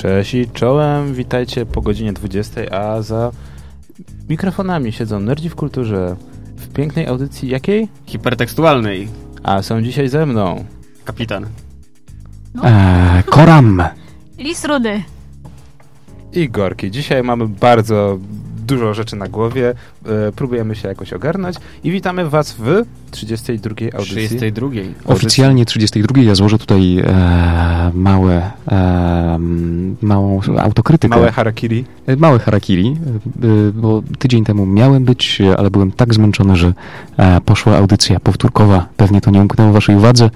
Cześć i czołem, witajcie po godzinie 20, a za mikrofonami siedzą nerdzi w kulturze w pięknej audycji jakiej? Hipertekstualnej. A są dzisiaj ze mną Kapitan. Eee, koram. Lis rudy. i Gorki. Dzisiaj mamy bardzo dużo rzeczy na głowie, e, próbujemy się jakoś ogarnąć i witamy was w 32 audycji. 32. Oficjalnie 32. Ja złożę tutaj e, małe, e, małą autokrytykę. Małe harakiri. E, Małe harakiri, e, bo tydzień temu miałem być, ale byłem tak zmęczony, że e, poszła audycja powtórkowa. Pewnie to nie umknęło waszej uwadze,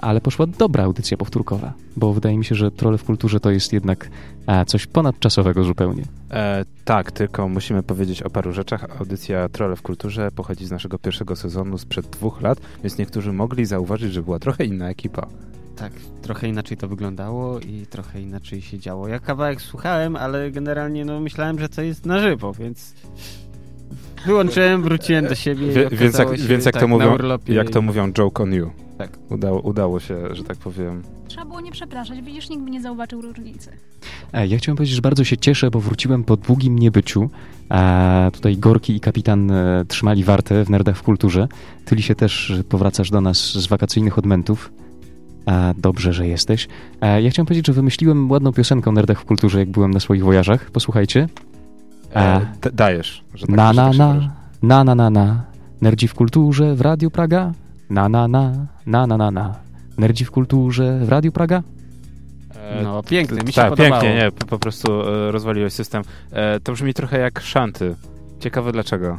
ale poszła dobra audycja powtórkowa, bo wydaje mi się, że Trole w kulturze to jest jednak e, coś ponadczasowego zupełnie. E, tak, tylko musimy powiedzieć o paru rzeczach. Audycja Trolle w kulturze pochodzi z naszego pierwszego sezonu sprzed dwóch lat, więc niektórzy mogli zauważyć, że była trochę inna ekipa. Tak, trochę inaczej to wyglądało i trochę inaczej się działo. Ja kawałek słuchałem, ale generalnie no myślałem, że to jest na żywo, więc wyłączyłem, wróciłem do siebie. i Wie, więc jak, się, więc jak, tak, to mówią, jak to i- mówią, joke on you. Tak. Udało, udało się, że tak powiem. Trzeba było nie przepraszać, widzisz, nikt by nie zauważył różnicy. E, Ja chciałem powiedzieć, że bardzo się cieszę, bo wróciłem po długim niebyciu. E, tutaj Gorki i kapitan e, trzymali wartę w Nerdach w Kulturze. Tyli się też powracasz do nas z wakacyjnych odmentów. E, dobrze, że jesteś. E, ja chciałem powiedzieć, że wymyśliłem ładną piosenkę o Nerdach w Kulturze, jak byłem na swoich wojażach. Posłuchajcie. E, d- dajesz. Że tak, Na, na, tak na, na, na, na, na. Nerdzi w kulturze w Radiu Praga. Na, na, na, na, na, na, na. Nerdzi w kulturze w Radiu Praga. E, No, piękne, mi się tak, podobało. pięknie, nie, po, po prostu e, rozwaliłeś system. E, to brzmi trochę jak szanty. Ciekawe dlaczego.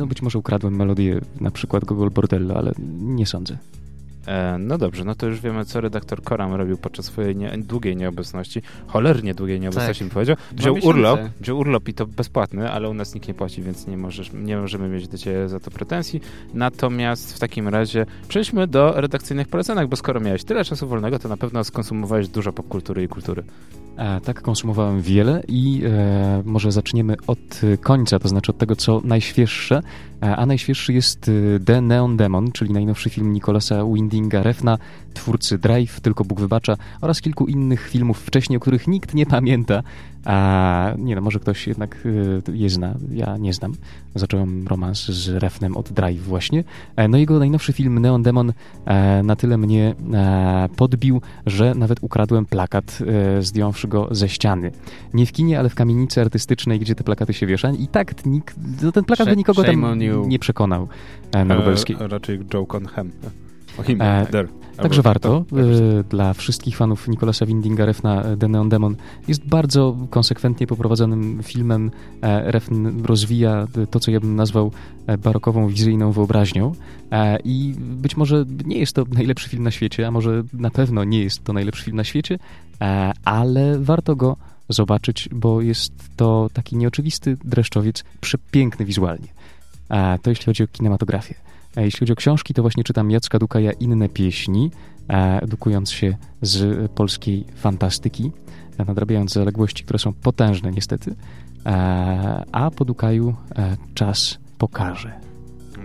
No być może ukradłem melodię na przykład Gogol Bordello, ale nie sądzę. E, no dobrze, no to już wiemy, co redaktor Koram robił podczas swojej nie, długiej nieobecności. Cholernie długiej nieobecności Tak. mi powiedział. Wziął urlop, wziął urlop i to bezpłatny, ale u nas nikt nie płaci, więc nie, możesz, nie możemy mieć do ciebie za to pretensji. Natomiast w takim razie przejdźmy do redakcyjnych polecanek, bo skoro miałeś tyle czasu wolnego, to na pewno skonsumowałeś dużo popkultury i kultury. E, tak, konsumowałem wiele i e, może zaczniemy od końca, to znaczy od tego, co najświeższe. E, a najświeższy jest e, The Neon Demon, czyli najnowszy film Nicolasa Windinga Refna, twórcy Drive, Tylko Bóg Wybacza oraz kilku innych filmów wcześniej, o których nikt nie pamięta. A nie no, może ktoś jednak e, je zna, ja nie znam. Zacząłem romans z Refnem od Drive właśnie. E, no jego najnowszy film Neon Demon e, na tyle mnie e, podbił, że nawet ukradłem plakat, zdjąwszy go ze ściany. Nie w kinie, ale w kamienicy artystycznej, gdzie te plakaty się wiesza. I tak nikt, no ten plakat by nikogo tam nie przekonał na lubelskiej. Raczej Joe Conham. O him, E, there. Także Albo- warto. tak, tak, e, Dla wszystkich fanów Nicolasa Windinga Refna The Neon Demon jest bardzo konsekwentnie poprowadzonym filmem. E, Refn rozwija to, co ja bym nazwał e, barokową, wizyjną wyobraźnią. E, I być może nie jest to najlepszy film na świecie, a może na pewno nie jest to najlepszy film na świecie, ale warto go zobaczyć, bo jest to taki nieoczywisty dreszczowiec, przepiękny wizualnie. To jeśli chodzi o kinematografię. A jeśli chodzi o książki, to właśnie czytam Jacka Dukaja Inne pieśni, e, edukując się z polskiej fantastyki, e, nadrabiając zaległości, które są potężne niestety, e, a po Dukaju e, czas pokaże.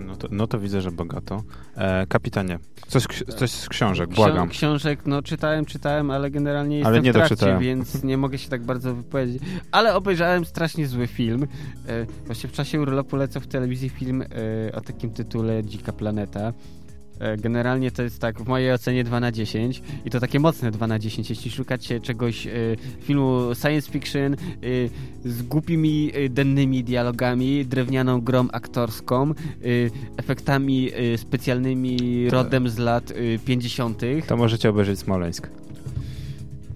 No to, no to widzę, że bogato. E, kapitanie, coś, coś z książek, Ksią- błagam. Książek, no czytałem, czytałem, ale generalnie Ale jestem nie w trakcie, doczytałem. więc nie mogę się tak bardzo wypowiedzieć. Ale obejrzałem strasznie zły film. E, właśnie w czasie urlopu lecał w telewizji film e, o takim tytule Dzika Planeta. E, Generalnie to jest tak w mojej ocenie 2 na 10 i to takie mocne 2 na 10. Jeśli szukacie czegoś, e, filmu science fiction e, z głupimi, e, dennymi dialogami, drewnianą grą aktorską, efektami specjalnymi To- rodem z lat e, 50. To możecie obejrzeć Smoleńsk.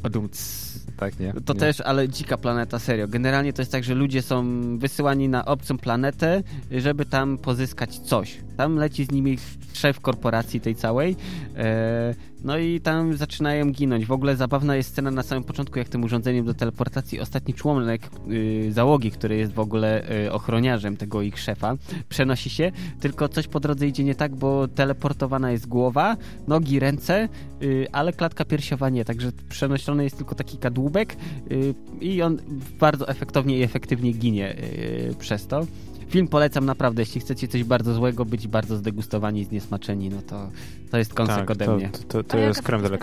Odumc. Tak, nie? To nie. też, ale dzika planeta, serio. Generalnie to jest tak, że ludzie są wysyłani na obcą planetę, żeby tam pozyskać coś. Tam leci z nimi szef korporacji tej całej. E, no i tam zaczynają ginąć. W ogóle zabawna jest scena na samym początku, jak tym urządzeniem do teleportacji ostatni członek y, załogi, który jest w ogóle y, ochroniarzem tego ich szefa, przenosi się, tylko coś po drodze idzie nie tak, bo teleportowana jest głowa, nogi, ręce, ale klatka piersiowa nie, także przenoszony jest tylko taki kadłubek i on bardzo efektownie i efektywnie ginie przez to. Film polecam naprawdę, jeśli chcecie coś bardzo złego, być bardzo zdegustowani i zniesmaczeni, no to to jest kąsek tak, ode to, mnie. To, to, to jest jak creme de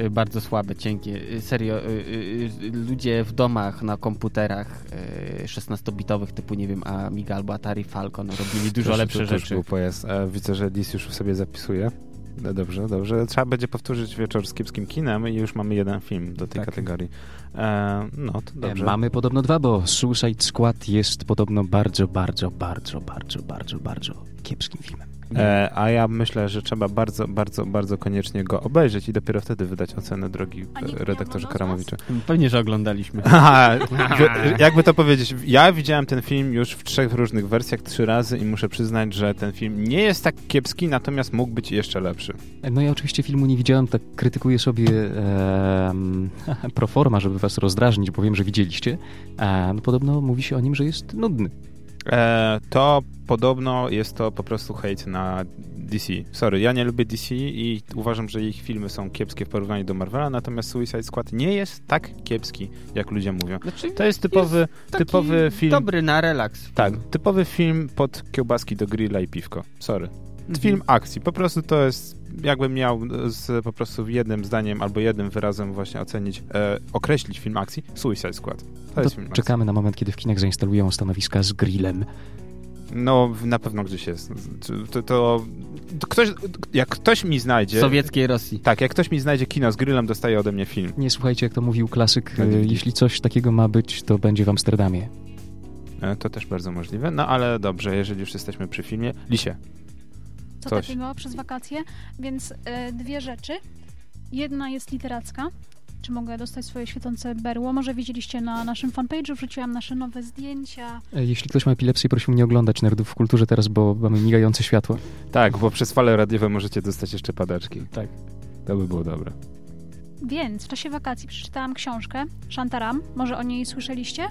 y, bardzo słabe, cienkie. Y, Serio, y, ludzie w domach na komputerach y, 16-bitowych typu, nie wiem, Amiga albo Atari Falcon robili dużo Też- lepsze to też rzeczy. był pojazd. E, widzę, że Dis już sobie zapisuje. No dobrze, dobrze. Trzeba będzie powtórzyć wieczór z kiepskim kinem i już mamy jeden film do tej Tak. kategorii. E, no to dobrze. E, Mamy podobno dwa, bo Suicide Squad jest podobno bardzo, bardzo, bardzo, bardzo, bardzo, bardzo kiepskim filmem. E, a ja myślę, że trzeba bardzo, bardzo, bardzo koniecznie go obejrzeć i dopiero wtedy wydać ocenę drogi nie redaktorze Karamowiczu. Pewnie, że oglądaliśmy. Aha, jakby to powiedzieć, ja widziałem ten film już w trzech różnych wersjach trzy razy i muszę przyznać, że ten film nie jest tak kiepski, natomiast mógł być jeszcze lepszy. No ja oczywiście filmu nie widziałem, tak krytykuję sobie em, proforma, żeby was rozdrażnić, bo wiem, że widzieliście. A, no podobno mówi się o nim, że jest nudny. E, to podobno jest to po prostu hejt na DC. Sorry, ja nie lubię DC i uważam, że ich filmy są kiepskie w porównaniu do Marvela, natomiast Suicide Squad nie jest tak kiepski, jak ludzie mówią. Znaczy, To jest typowy, taki typowy film. Dobry na relaks. Tak, typowy film pod kiełbaski do grilla i piwko. Sorry. Mhm. Film akcji. Po prostu to jest, jakbym miał z, po prostu jednym zdaniem albo jednym wyrazem właśnie ocenić, e, określić film akcji, Suicide Squad. To jest To film akcji. czekamy na moment, kiedy w kinach zainstalują stanowiska z grillem. No, na pewno gdzieś jest. To, to, to ktoś, jak ktoś mi znajdzie... Sowieckiej Rosji. Tak, jak ktoś mi znajdzie kino z grillem, dostaje ode mnie film. Nie słuchajcie, jak to mówił klasyk, e, DVD. jeśli coś takiego ma być, to będzie w Amsterdamie. E, To też bardzo możliwe. No ale dobrze, jeżeli już jesteśmy przy filmie. Lisie. Co Coś. takiego przez wakacje, więc e, dwie rzeczy. Jedna jest literacka. Czy mogę dostać swoje świecące berło? Może widzieliście na naszym fanpage'u, wrzuciłam nasze nowe zdjęcia. E, Jeśli ktoś ma epilepsję, prosił nie oglądać Nerdów w kulturze teraz, bo mamy migające światło. Tak, bo przez fale radiowe możecie dostać jeszcze padaczki. Tak. To by było dobre. Więc w czasie wakacji przeczytałam książkę Shantaram. Może o niej słyszeliście?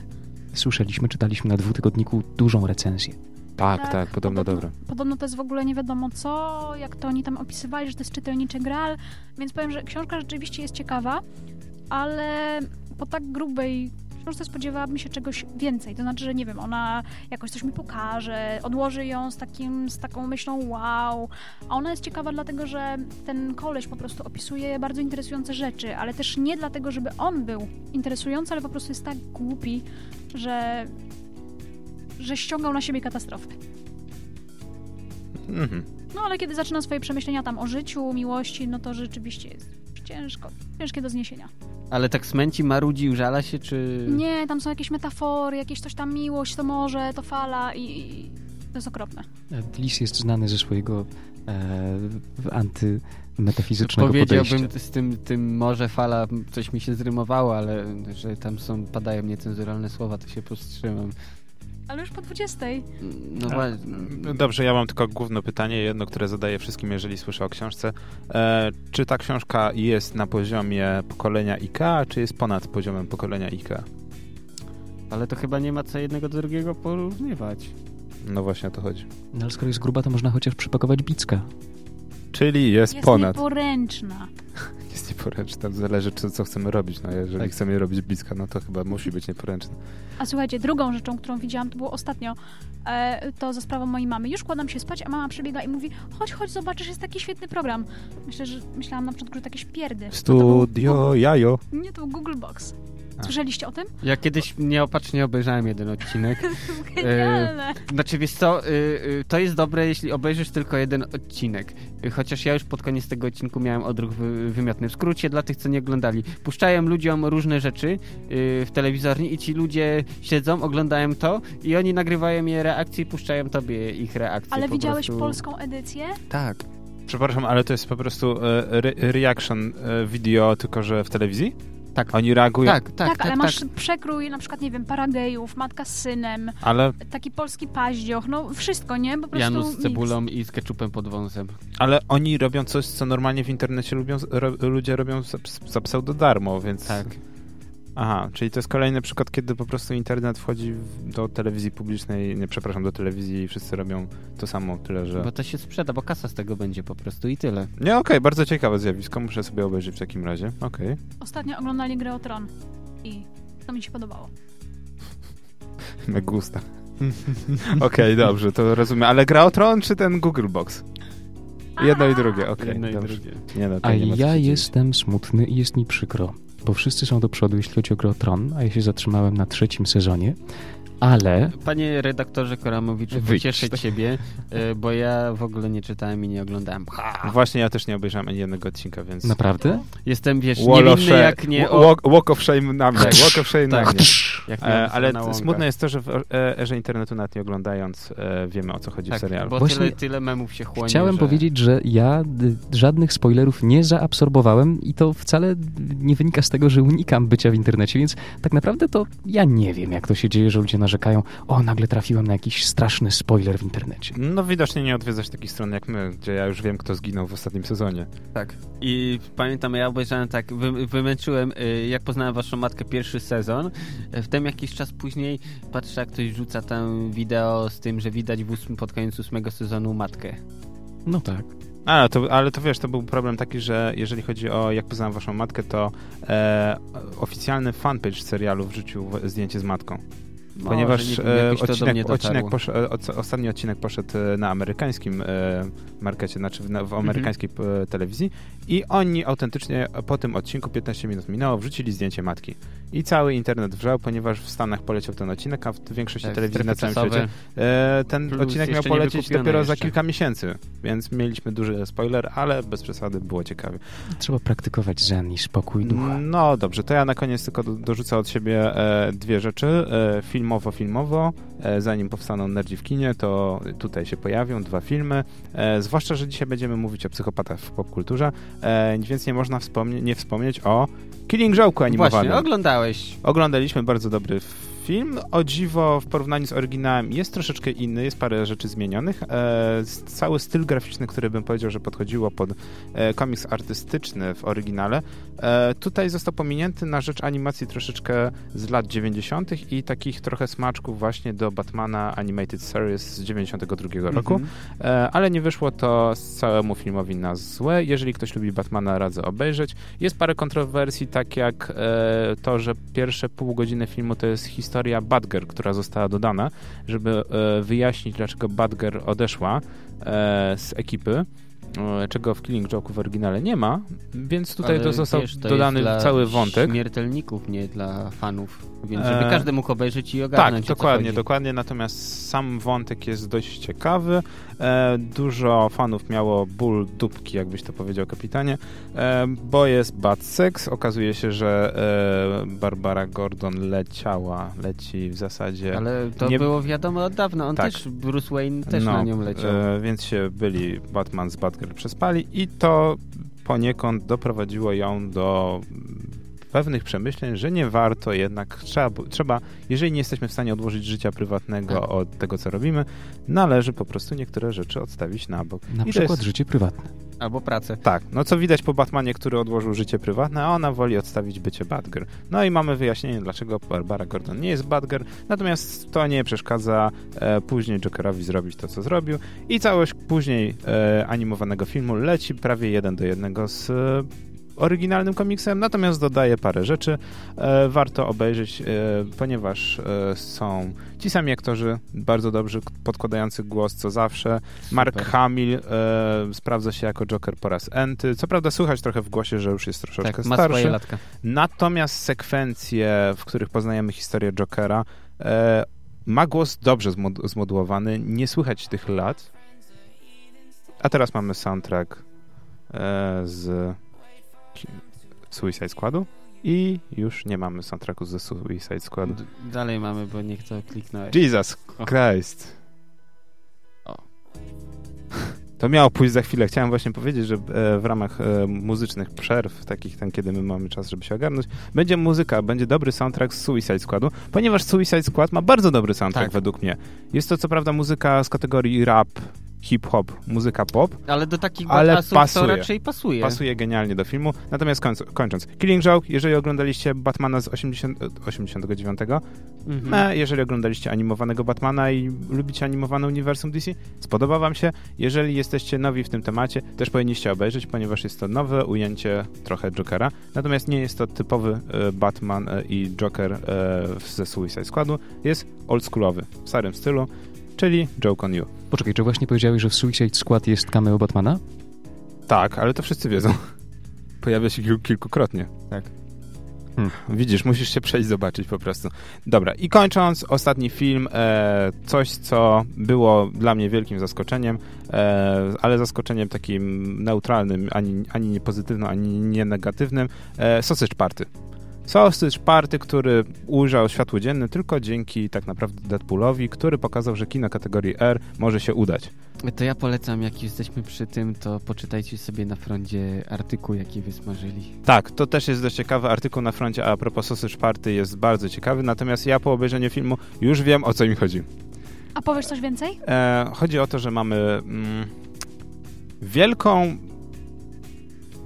Słyszeliśmy, czytaliśmy na dwutygodniku dużą recenzję. Tak, Tak, tak, podobno podobno. dobre. Podobno to jest w ogóle nie wiadomo co, jak to oni tam opisywali, że to jest czytelniczy graal, więc powiem, że książka rzeczywiście jest ciekawa, ale po tak grubej książce spodziewałabym się czegoś więcej. To znaczy, że nie wiem, ona jakoś coś mi pokaże, odłoży ją z, takim, z taką myślą wow. A ona jest ciekawa dlatego, że ten koleś po prostu opisuje bardzo interesujące rzeczy, ale też nie dlatego, żeby on był interesujący, ale po prostu jest tak głupi, że że ściągał na siebie katastrofę. Mhm. No ale kiedy zaczyna swoje przemyślenia tam o życiu, miłości, no to rzeczywiście jest ciężko, ciężkie do zniesienia. Ale tak smęci, marudzi, użala się, czy... Nie, tam są jakieś metafory, jakieś coś tam miłość, to morze, to fala i, to jest okropne. E, Lis jest znany ze swojego e, antymetafizycznego Powiedziałbym podejścia. z tym, tym może fala, coś mi się zrymowało, ale że tam są, padają niecenzuralne słowa, to się powstrzymam. Ale już po 20. No właśnie. No Dobrze, ja mam tylko główne pytanie, jedno, które zadaję wszystkim, jeżeli słyszę o książce. E, czy ta książka jest na poziomie pokolenia IKEA, czy jest ponad poziomem pokolenia IKEA? Ale to chyba nie ma co jednego do drugiego porównywać. No właśnie o to chodzi. No ale skoro jest gruba, to można chociaż przypakować bicka. Czyli jest, Jest ponad. nieporęczna. Jest nieporęczna, zależy czy, co chcemy robić. No, jeżeli Tak. chcemy robić bliska, no to chyba musi być nieporęczna. A słuchajcie, drugą rzeczą, którą widziałam, to było ostatnio, e, to za sprawą mojej mamy. Już kładam się spać, a mama przebiega i mówi, chodź, chodź, zobaczysz, jest taki świetny program. Myślę, że myślałam na początku, że to jakieś pierdy. No to był Studio Jajo. Nie, to był Google Box. Słyszeliście o tym? Ja kiedyś nieopatrznie obejrzałem jeden odcinek. Genialne. Znaczy, wiesz co, y, y, to jest dobre, jeśli obejrzysz tylko jeden odcinek. Chociaż ja już pod koniec tego odcinku miałem odruch wy, wymiotny. W skrócie, dla tych, co nie oglądali. Puszczają ludziom różne rzeczy w telewizorni i ci ludzie siedzą, oglądają to i oni nagrywają je reakcje i puszczają tobie ich reakcje. Ale po widziałeś prostu. polską edycję? Tak. Przepraszam, ale to jest po prostu e, re, reaction e, video, tylko że w telewizji? Tak. Oni reagują, Tak, tak, tak, ale tak. masz przekrój na przykład, nie wiem, paragejów, matka z synem, ale, taki polski paździoch, no wszystko, nie? Po prostu Janus z cebulą i z keczupem pod wąsem. ale oni robią coś, co normalnie w internecie lubią, ro, ludzie robią za, za pseudo darmo, więc... Tak. Aha, czyli to jest kolejny przykład, kiedy po prostu internet wchodzi do telewizji publicznej, nie, przepraszam, do telewizji i wszyscy robią to samo, tyle że... Bo to się sprzeda, bo kasa z tego będzie po prostu i tyle. Nie, okej, bardzo ciekawe zjawisko, muszę sobie obejrzeć w takim razie, okej. Ostatnio oglądali grę o Tron i to mi się podobało. Me gusta. Okej, dobrze, to rozumiem, ale gra o Tron czy ten Google Box? Jedno i drugie, okej. Jedno i drugie. Nie, no, A nie ja jestem smutny i jest mi przykro, bo wszyscy są do przodu, jeśli chodzi o grę o Tron, a ja się zatrzymałem na trzecim sezonie, ale Panie redaktorze Koramowiczu, Wyjdź. pocieszę ciebie, e, bo ja w ogóle nie czytałem i nie oglądałem. Ha! Właśnie ja też nie obejrzałem ani jednego odcinka, więc... naprawdę? Jestem, wiesz, Wall niewinny jak nie... O, Walk, walk of shame na mnie, Tak. walk of shame na Tak. mnie. E, ale smutne jest to, że w e, erze internetu nawet nie oglądając e, wiemy o co chodzi w tak, serialu. bo Właśnie tyle, tyle memów się chłonie, Chciałem że... powiedzieć, że ja y, żadnych spoilerów nie zaabsorbowałem i to wcale nie wynika z tego, że unikam bycia w internecie, więc tak naprawdę to ja nie wiem, jak to się dzieje, że ludzie narzekają, o, nagle trafiłem na jakiś straszny spoiler w internecie. No widocznie nie odwiedzasz takich stron jak my, gdzie ja już wiem kto zginął w ostatnim sezonie. Tak. I pamiętam, ja obejrzałem tak, wy, wymęczyłem, y, jak poznałem waszą matkę pierwszy sezon. Wtem jakiś czas później patrzę, jak ktoś rzuca tam wideo z tym, że widać w ósmym, pod koniec ósmego sezonu matkę. No tak. Ale to, ale to wiesz, to był problem taki, że jeżeli chodzi o jak poznałem waszą matkę, to e, oficjalny fanpage serialu wrzucił zdjęcie z matką. Ponieważ Może e, odcinek, odcinek e, ostatni odcinek poszedł e, na amerykańskim e, markecie, znaczy w, na, w amerykańskiej telewizji i oni autentycznie po tym odcinku 15 minut minęło, wrzucili zdjęcie matki. I cały internet wrzał, ponieważ w Stanach poleciał ten odcinek, a w większości Tak, telewizji na całym świecie e, ten Plus odcinek miał polecieć dopiero za jeszcze. kilka miesięcy, więc mieliśmy duży spoiler, ale bez przesady było ciekawie. Trzeba praktykować zen i spokój ducha. No dobrze, to ja na koniec tylko do, dorzucę od siebie e, dwie rzeczy. E, filmowo-filmowo, e, zanim powstaną Nerdzi w kinie, to tutaj się pojawią dwa filmy. E, zwłaszcza, że dzisiaj będziemy mówić o psychopatach w popkulturze, e, więc nie można wspomnie- nie wspomnieć o Killing Joke'u animowanym. Właśnie, oglądałeś. Oglądaliśmy bardzo dobry film. O dziwo, w porównaniu z oryginałem jest troszeczkę inny, jest parę rzeczy zmienionych. E, cały styl graficzny, który bym powiedział, że podchodziło pod e, komiks artystyczny w oryginale, e, tutaj został pominięty na rzecz animacji troszeczkę z lat 90. i takich trochę smaczków właśnie do Batmana Animated Series z 92 roku. Mhm. E, ale nie wyszło to całemu filmowi na złe. Jeżeli ktoś lubi Batmana, radzę obejrzeć. Jest parę kontrowersji, tak jak e, to, że pierwsze pół godziny filmu to jest historia Batgirl, która została dodana, żeby e, wyjaśnić, dlaczego Batgirl odeszła e, z ekipy. E, Czego w Killing Joke w oryginale nie ma, więc tutaj Ale to został wiesz, to dodany cały wątek. śmiertelników, nie dla fanów. Więc żeby E, każdy mógł obejrzeć i Tak, ogarnąć, co dokładnie, dokładnie. Natomiast sam wątek jest dość ciekawy. E, dużo fanów miało ból dupki, jakbyś to powiedział, kapitanie, bo jest bad sex. Okazuje się, że Barbara Gordon leciała, leci w zasadzie. Ale to Nie- było wiadomo od dawna. On Tak. też, Bruce Wayne też No, na nią leciał. Więc się byli Batman z Batgirl przespali i to poniekąd doprowadziło ją do pewnych przemyśleń, że nie warto jednak, trzeba, trzeba jeżeli nie jesteśmy w stanie odłożyć życia prywatnego Tak. od tego, co robimy, należy po prostu niektóre rzeczy odstawić na bok. Na I przykład jest- życie prywatne. Albo pracę. Tak, no co widać po Batmanie, który odłożył życie prywatne, a ona woli odstawić bycie Batgirl. No i mamy wyjaśnienie, dlaczego Barbara Gordon nie jest Batgirl, natomiast to nie przeszkadza e, później Jokerowi zrobić to, co zrobił i całość później e, animowanego filmu leci prawie jeden do jednego z e, oryginalnym komiksem, natomiast dodaje parę rzeczy. E, warto obejrzeć, e, ponieważ e, są ci sami aktorzy, bardzo dobrze podkładający głos, co zawsze. Mark Super. Hamill e, sprawdza się jako Joker po raz enty. Co prawda słychać trochę w głosie, że już jest troszeczkę Tak, ma swoje starszy. Natomiast sekwencje, w których poznajemy historię Jokera, ma głos dobrze zmod- zmodulowany, nie słychać tych lat. A teraz mamy soundtrack e, z Suicide Squadu i już nie mamy soundtracku ze Suicide Squadu. D- dalej mamy, bo nie chcę kliknąć. Jesus O. Christ. O. To miało pójść za chwilę. Chciałem właśnie powiedzieć, że e, w ramach e, muzycznych przerw, takich tam, kiedy my mamy czas, żeby się ogarnąć, będzie muzyka, będzie dobry soundtrack z Suicide Squadu, ponieważ Suicide Squad ma bardzo dobry soundtrack Tak. według mnie. Jest to co prawda muzyka z kategorii rap, hip-hop, muzyka pop, Ale do takich Ale batasów to pasuje. raczej pasuje. pasuje genialnie do filmu. Natomiast końc, kończąc, Killing Joke, jeżeli oglądaliście Batmana z 80, 89, Mhm. E, jeżeli oglądaliście animowanego Batmana i lubicie animowane uniwersum DC, spodoba wam się. Jeżeli jesteście nowi w tym temacie, też powinniście obejrzeć, ponieważ jest to nowe ujęcie trochę Jokera. Natomiast nie jest to typowy e, Batman e, i Joker e, ze Suicide Squadu. Jest oldschoolowy, w starym stylu, czyli Joke on You. Poczekaj, czy właśnie powiedziałeś, że w Suicide Squad jest cameo Batmana? Tak, ale to wszyscy wiedzą. Pojawia się kil kilkukrotnie. Tak. Hmm. Widzisz, musisz się przejść zobaczyć po prostu. Dobra, i kończąc, ostatni film, e, coś, co było dla mnie wielkim zaskoczeniem, e, ale zaskoczeniem takim neutralnym, ani, ani nie pozytywnym, ani nie negatywnym, e, Sausage Party. Sausage Party, który ujrzał światło dzienne tylko dzięki tak naprawdę Deadpoolowi, który pokazał, że kino kategorii R może się udać. To ja polecam, jak jesteśmy przy tym, to poczytajcie sobie na froncie artykuł, jaki wysmażyli. Tak, to też jest dość ciekawy artykuł na froncie, a propos Sausage Party jest bardzo ciekawy, natomiast ja po obejrzeniu filmu już wiem, o co mi chodzi. A powiesz coś więcej? E, chodzi o to, że mamy mm, wielką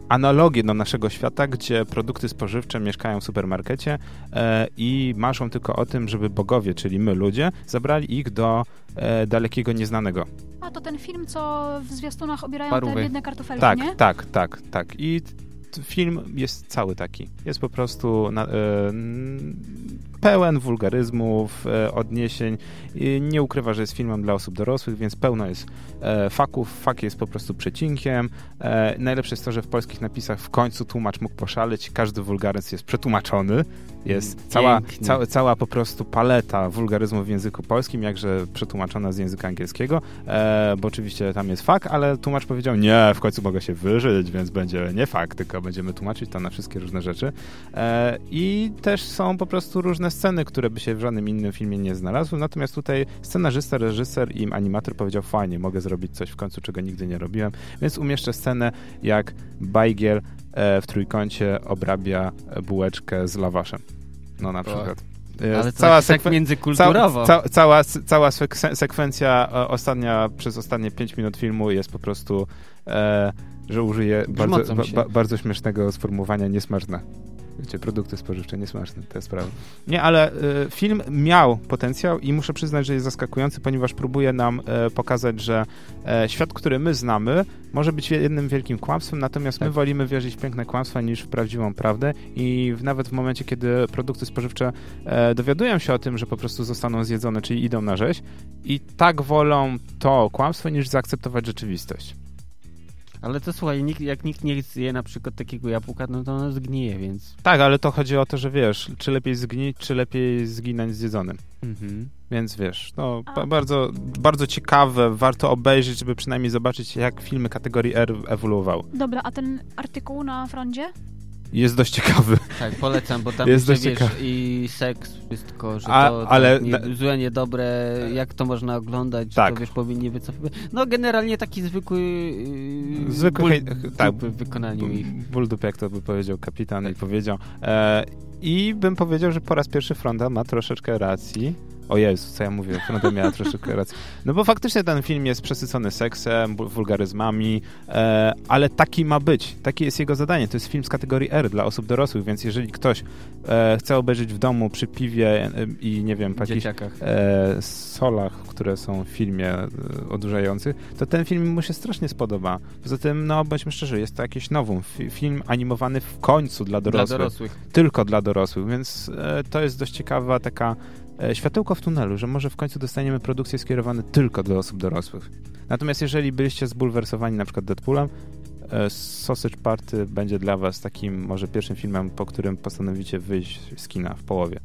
analogię do naszego świata, gdzie produkty spożywcze mieszkają w supermarkecie e, i marzą tylko o tym, żeby bogowie, czyli my ludzie, zabrali ich do e, dalekiego nieznanego. A to ten film, co w zwiastunach obierają Parówy. te biedne kartofelki, Tak, nie? tak, tak, tak. I film jest cały taki. Jest po prostu na, e, pełen wulgaryzmów, e, odniesień. I nie ukrywa, że jest filmem dla osób dorosłych, więc pełno jest e, faków. Fak jest po prostu przecinkiem. E, najlepsze jest to, że w polskich napisach w końcu tłumacz mógł poszaleć. Każdy wulgaryzm jest przetłumaczony. Jest Mm, cała, pięknie. cała, po prostu paleta wulgaryzmów w języku polskim, jakże przetłumaczona z języka angielskiego, e, bo oczywiście tam jest fak, ale tłumacz powiedział, nie, w końcu mogę się wyżyć, więc będzie nie fak, tylko będziemy tłumaczyć to na wszystkie różne rzeczy. E, I też są po prostu różne sceny, które by się w żadnym innym filmie nie znalazły, natomiast tutaj scenarzysta, reżyser i animator powiedział, fajnie, mogę zrobić coś w końcu, czego nigdy nie robiłem, więc umieszczę scenę, jak Bajgiel w trójkącie obrabia bułeczkę z lawaszem. No na przykład. E, Ale cała tak sekwen- międzykulturowo. Ca, ca, cała, cała sekwen- sekwencja e, ostatnia, przez ostatnie 5 minut filmu jest po prostu, e, że użyję bardzo, ba, bardzo śmiesznego sformułowania niesmaczne. Wiecie, produkty spożywcze niesmaczne, to jest prawda. Nie, ale e, film miał potencjał i muszę przyznać, że jest zaskakujący, ponieważ próbuje nam e, pokazać, że e, świat, który my znamy, może być jednym wielkim kłamstwem, natomiast my Tak. wolimy wierzyć w piękne kłamstwa niż w prawdziwą prawdę i w, nawet w momencie, kiedy produkty spożywcze e, dowiadują się o tym, że po prostu zostaną zjedzone, czyli idą na rzeź i tak wolą to kłamstwo niż zaakceptować rzeczywistość. Ale to słuchaj, nikt, jak nikt nie zje na przykład takiego jabłka, no to ono zgnije, więc... Tak, ale to chodzi o to, że wiesz, czy lepiej zgnić, czy lepiej zginąć zjedzonym. Mhm. Więc wiesz, no A- ba- bardzo, bardzo ciekawe, warto obejrzeć, żeby przynajmniej zobaczyć, jak filmy kategorii R ewoluowały. Dobra, a ten artykuł na froncie? Jest dość ciekawy. Tak, polecam, bo tam Jest dość i seks, wszystko, że A- to ale tak nie, złe, niedobre, jak to można oglądać, że Tak. to wiesz, powinni wycofywać. No generalnie taki zwykły yy, Zwykły ból hej- tak, w wykonaniu ich. Ból dupy, jak to by powiedział kapitan Tak. i powiedział. E, I bym powiedział, że po raz pierwszy Fronda ma troszeczkę racji. O Jezu, co ja mówię? Fronda miała troszeczkę racji. No bo faktycznie ten film jest przesycony seksem, wulgaryzmami, e, ale taki ma być. Takie jest jego zadanie. To jest film z kategorii R dla osób dorosłych, więc jeżeli ktoś e, chce obejrzeć w domu przy piwie e, i nie wiem, jakichś e, solach, które są w filmie e, odurzających, to ten film mu się strasznie spodoba. Poza tym, no bądźmy szczerzy, jest to jakiś nowum. Fi- Film animowany w końcu dla Dla dorosłych. dorosłych. Tylko dla dorosłych, więc e, to jest dość ciekawa taka światełko w tunelu, że może w końcu dostaniemy produkcje skierowane tylko do osób dorosłych. Natomiast jeżeli byliście zbulwersowani na przykład Deadpoolem, e, Sausage Party będzie dla was takim może pierwszym filmem, po którym postanowicie wyjść z kina w połowie.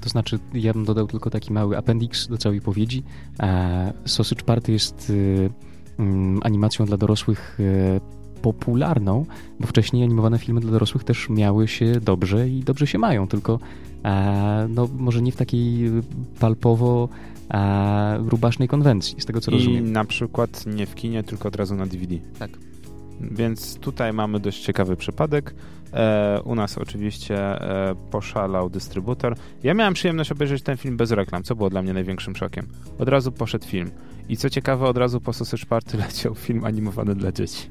To znaczy, ja bym dodał tylko taki mały appendix do całej powiedzi. E, Sausage Party jest y, mm, animacją dla dorosłych e, popularną, bo wcześniej animowane filmy dla dorosłych też miały się dobrze i dobrze się mają, tylko e, no, może nie w takiej palpowo e, rubasznej konwencji, z tego co I rozumiem. na przykład nie w kinie, tylko od razu na DVD. Tak. Więc tutaj mamy dość ciekawy przypadek. E, u nas oczywiście e, poszalał dystrybutor. Ja miałem przyjemność obejrzeć ten film bez reklam, co było dla mnie największym szokiem. Od razu poszedł film. I co ciekawe, od razu po Sausage Party leciał film animowany dla dzieci.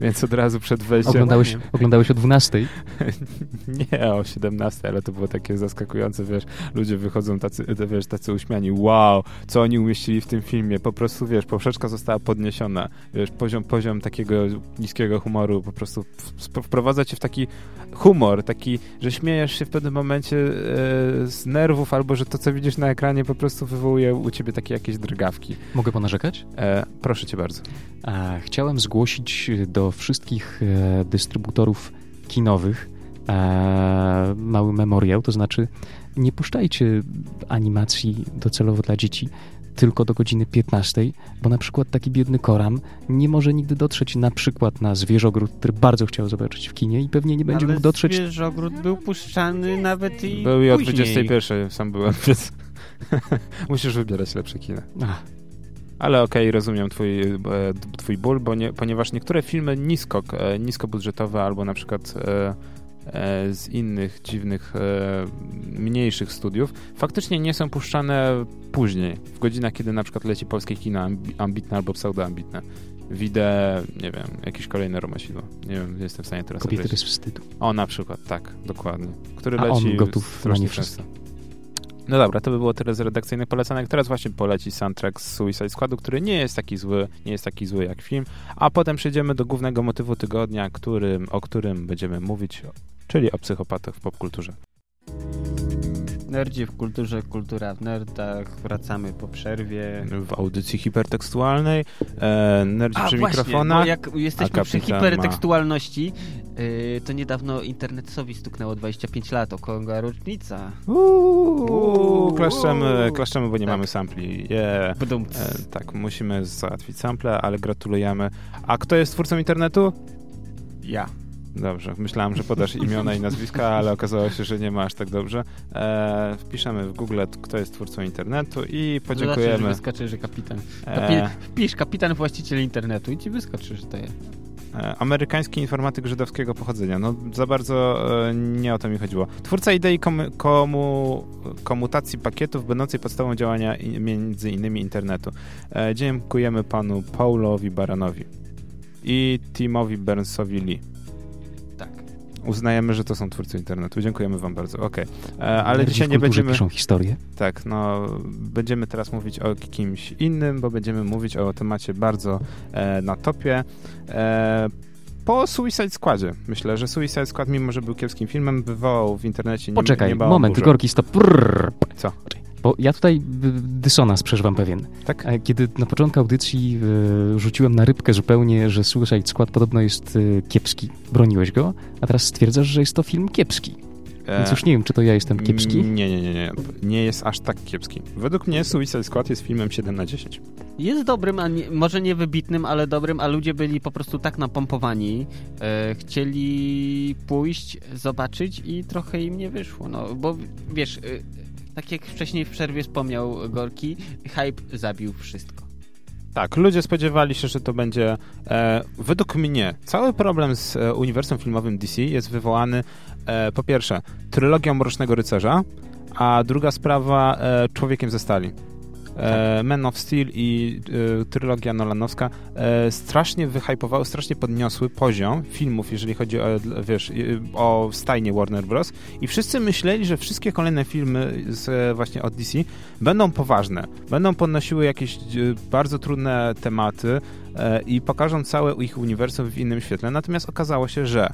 Więc od razu przed wejściem... Oglądałeś, oglądałeś o 12. Nie o 17, ale to było takie zaskakujące, wiesz, ludzie wychodzą tacy, wiesz, tacy uśmiani, wow, co oni umieścili w tym filmie, po prostu, wiesz, poprzeczka została podniesiona, wiesz, poziom, poziom takiego niskiego humoru po prostu wprowadza cię w taki humor, taki, że śmiejesz się w pewnym momencie e, z nerwów, albo że to, co widzisz na ekranie po prostu wywołuje u ciebie takie jakieś drgawki. Mogę ponarzekać? E, proszę cię bardzo. A, chciałem zgłosić do wszystkich e, dystrybutorów kinowych e, mały memoriał, to znaczy nie puszczajcie animacji docelowo dla dzieci tylko do godziny 15, bo na przykład taki biedny Koram nie może nigdy dotrzeć na przykład na Zwierzogród, który bardzo chciał zobaczyć w kinie i pewnie nie będzie Ale mógł dotrzeć... Zwierzogród był puszczany nawet i Był i o później. 21, sam byłem, więc musisz wybierać lepsze kino. Ach, Ale okej, rozumiem twój, e, twój ból, bo nie, ponieważ niektóre filmy nisko, e, niskobudżetowe albo na przykład e, e, z innych dziwnych, e, mniejszych studiów faktycznie nie są puszczane później, w godzinach, kiedy na przykład leci polskie kino ambi- ambitne albo pseudoambitne. Widzę, nie wiem, jakieś kolejne romasidło. Nie wiem, jestem w stanie teraz kobiety bez wstydu. O, na przykład, tak, dokładnie. Który A leci on gotów na nie często. No dobra, to by było tyle z redakcyjnych polecanek. Teraz właśnie poleci soundtrack z Suicide Squadu, który nie jest taki zły, nie jest taki zły jak film. A potem przejdziemy do głównego motywu tygodnia, którym, o którym będziemy mówić, czyli o psychopatach w popkulturze. Nerdzi w kulturze, kultura w nerdach. Wracamy po przerwie. W audycji hipertekstualnej, e, nerdzi przy właśnie, mikrofonach. bo jak jesteśmy a przy hipertekstualności, yy, to niedawno internetowi stuknęło 25 lat, okrągła rocznica. Uuu, klaszczemy, Uuu. klaszczemy, bo nie Tak. mamy sampli. Yeah. E, tak, musimy załatwić sample, ale gratulujemy. A kto jest twórcą internetu? Ja. Dobrze, myślałem, że podasz imiona i nazwiska, ale okazało się, że nie ma aż tak dobrze. E, wpiszemy w Google, kto jest twórcą internetu i Zobaczysz, że podziękujemy. wyskoczy, że kapitan. E, Wpisz kapitan właściciel internetu i ci wyskoczy, że to jest. amerykański informatyk żydowskiego pochodzenia. No za bardzo e, nie o to mi chodziło. Twórca idei komu, komu, komutacji pakietów będącej podstawą działania i, między innymi internetu. E, dziękujemy panu Paulowi Baranowi i Timowi Burnsowi Lee. Uznajemy, że to są twórcy internetu. Dziękujemy wam bardzo. Okej. E, Ale dzisiaj nie będziemy... piszą historię. Tak, no będziemy teraz mówić o kimś innym, bo będziemy mówić o temacie bardzo e, na topie. E, po Suicide Squadzie. Myślę, że Suicide Squad, mimo że był kiepskim filmem, wywołał w internecie nie, Poczekaj, niebałą moment, burzę. Gorki, stop. Prrr. Co? Bo ja tutaj dysonans przeżywam pewien. Tak? E, Kiedy na początku audycji y, rzuciłem na rybkę zupełnie, że Suicide Squad podobno jest y, kiepski, broniłeś go, a teraz stwierdzasz, że jest to film kiepski. E, Więc już nie wiem, czy to ja jestem kiepski. Nie, nie, nie, nie. Nie jest aż tak kiepski. Według mnie Suicide Squad jest filmem 7 na 10. Jest dobrym, a nie, może nie wybitnym, ale dobrym, a ludzie byli po prostu tak napompowani, e, chcieli pójść, zobaczyć i trochę im nie wyszło. No, bo wiesz, e, tak jak wcześniej w przerwie wspomniał Gorki, hype zabił wszystko. Tak, ludzie spodziewali się, że to będzie. E, według mnie cały problem z e, uniwersum filmowym DC jest wywołany e, po pierwsze trylogią Mrocznego Rycerza, a druga sprawa e, Człowiekiem ze Stali. E, Man of Steel i e, trylogia Nolanowska e, strasznie wyhypowały, strasznie podniosły poziom filmów, jeżeli chodzi o, wiesz, o stajnie Warner Bros. I wszyscy myśleli, że wszystkie kolejne filmy z, e, właśnie od DC będą poważne, będą podnosiły jakieś e, bardzo trudne tematy e, i pokażą całe ich uniwersum w innym świetle. Natomiast okazało się, że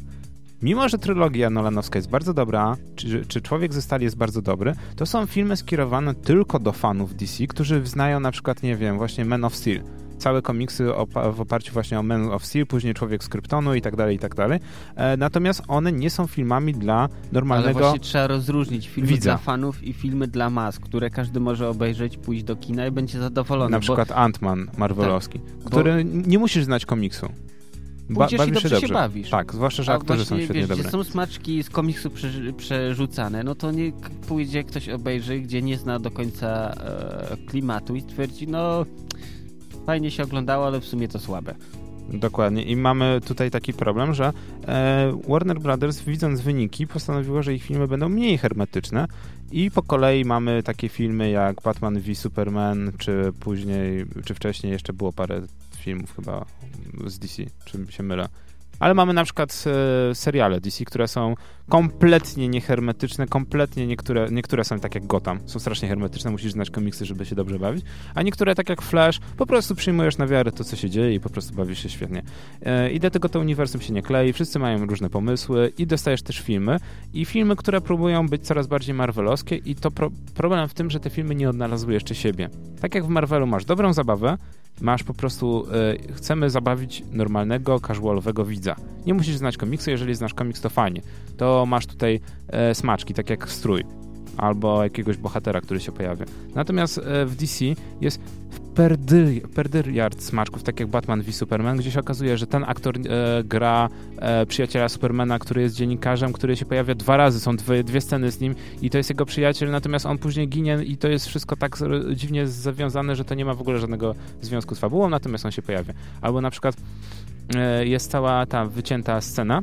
Mimo, że trylogia Nolanowska jest bardzo dobra, czy, czy Człowiek ze Stali jest bardzo dobry, to są filmy skierowane tylko do fanów DC, którzy znają na przykład, nie wiem, właśnie Man of Steel. Całe komiksy opa- w oparciu właśnie o Man of Steel, później Człowiek z Kryptonu i tak dalej, i tak dalej. E, natomiast one nie są filmami dla Ale normalnego... właśnie trzeba rozróżnić filmy widza. dla fanów i filmy dla mas, które każdy może obejrzeć, pójść do kina i będzie zadowolony. na bo przykład Ant-Man Marvelowski, bo- który nie musisz znać komiksu. Ba- pójdziesz i bawisz dobrze się bawisz. Tak, zwłaszcza, że A aktorzy są właśnie, świetnie wiesz, gdzie są smaczki z komiksu prze, przerzucane, no to nie pójdzie ktoś obejrzy, gdzie nie zna do końca e, klimatu i stwierdzi, no fajnie się oglądało, ale w sumie to słabe. Dokładnie. I mamy tutaj taki problem, że e, Warner Brothers, widząc wyniki, postanowiło, że ich filmy będą mniej hermetyczne i po kolei mamy takie filmy jak Batman v Superman, czy później, czy wcześniej jeszcze było parę filmów chyba z DC, czy się mylę. Ale mamy na przykład e, seriale DC, które są kompletnie niehermetyczne, kompletnie niektóre, niektóre są tak jak Gotham, są strasznie hermetyczne, musisz znać komiksy, żeby się dobrze bawić, a niektóre tak jak Flash, po prostu przyjmujesz na wiarę to, co się dzieje i po prostu bawisz się świetnie. E, I dlatego to uniwersum się nie klei, wszyscy mają różne pomysły i dostajesz też filmy i filmy, które próbują być coraz bardziej marvelowskie i to pro problem w tym, że te filmy nie odnalazły jeszcze siebie. Tak jak w Marvelu masz dobrą zabawę, masz po prostu, e, chcemy zabawić normalnego, casualowego widza. Nie musisz znać komiksu, jeżeli znasz komiks, to fajnie. To masz tutaj e, smaczki, tak jak strój albo jakiegoś bohatera, który się pojawia. Natomiast e, w DC jest perdyr, perdyriard smaczków, tak jak Batman v Superman, gdzie się okazuje, że ten aktor e, gra e, przyjaciela Supermana, który jest dziennikarzem, który się pojawia dwa razy, są dwie, dwie sceny z nim i to jest jego przyjaciel, natomiast on później ginie i to jest wszystko tak dziwnie zawiązane, że to nie ma w ogóle żadnego związku z fabułą, natomiast on się pojawia. Albo na przykład e, jest cała ta wycięta scena,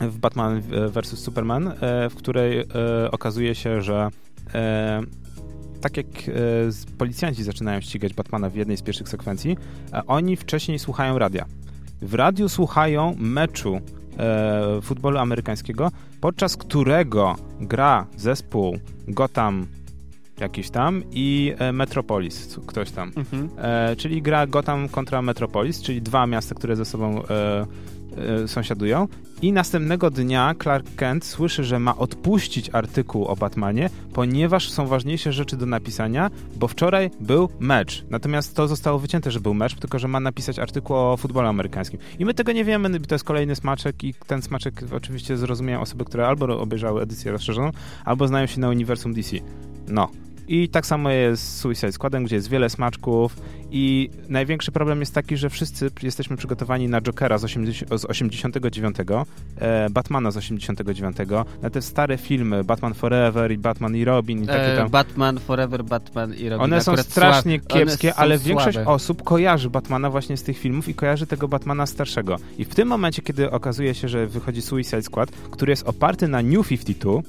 w Batman vs. Superman, e, w której e, okazuje się, że e, tak jak policjanci zaczynają ścigać Batmana w jednej z pierwszych sekwencji, oni wcześniej słuchają radia. W radiu słuchają meczu e, futbolu amerykańskiego, podczas którego gra zespół Gotham jakiś tam i e, Metropolis, ktoś tam. Mhm. E, czyli gra Gotham kontra Metropolis, czyli dwa miasta, które ze sobą E, sąsiadują. I następnego dnia Clark Kent słyszy, że ma odpuścić artykuł o Batmanie, ponieważ są ważniejsze rzeczy do napisania, bo wczoraj był mecz. Natomiast to zostało wycięte, że był mecz, tylko że ma napisać artykuł o futbolu amerykańskim. I my tego nie wiemy, to jest kolejny smaczek i ten smaczek oczywiście zrozumieją osoby, które albo obejrzały edycję rozszerzoną, albo znają się na uniwersum DC. No, i tak samo jest z Suicide Squadem, gdzie jest wiele smaczków i największy problem jest taki, że wszyscy jesteśmy przygotowani na Jokera z, 80, z 89, e, Batmana z 89, na te stare filmy Batman Forever i Batman i Robin i takie e, tam. Batman Forever, Batman i Robin. One są strasznie kiepskie, ale większość słabe. osób kojarzy Batmana właśnie z tych filmów i kojarzy tego Batmana starszego. I w tym momencie, kiedy okazuje się, że wychodzi Suicide Squad, który jest oparty na New 52,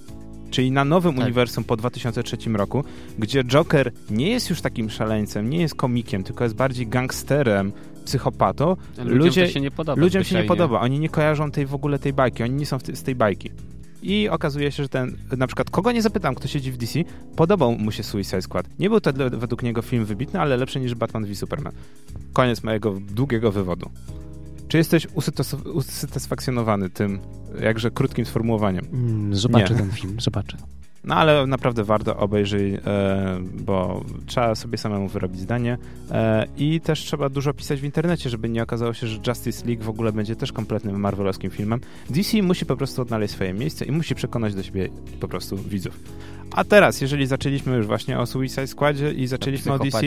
czyli na nowym tak. uniwersum po 2003 roku, gdzie Joker nie jest już takim szaleńcem, nie jest komikiem, tylko jest bardziej gangsterem, psychopatą. Ludziom Ludzie, się nie podoba. Ludziom się nie podoba. Oni nie kojarzą tej w ogóle tej bajki, oni nie są z tej bajki. I okazuje się, że ten, na przykład, kogo nie zapytam, kto siedzi w DC, podobał mu się Suicide Squad. Nie był to według niego film wybitny, ale lepszy niż Batman v Superman. Koniec mojego długiego wywodu. Czy jesteś usatysfakcjonowany tym jakże krótkim sformułowaniem? Mm, zobaczę Nie. ten film, zobaczę. No ale naprawdę warto obejrzyj, e, bo trzeba sobie samemu wyrobić zdanie e, i też trzeba dużo pisać w internecie, żeby nie okazało się, że Justice League w ogóle będzie też kompletnym marvelowskim filmem. DC musi po prostu odnaleźć swoje miejsce i musi przekonać do siebie po prostu widzów. A teraz, jeżeli zaczęliśmy już właśnie o Suicide Squadzie i zaczęliśmy o DC,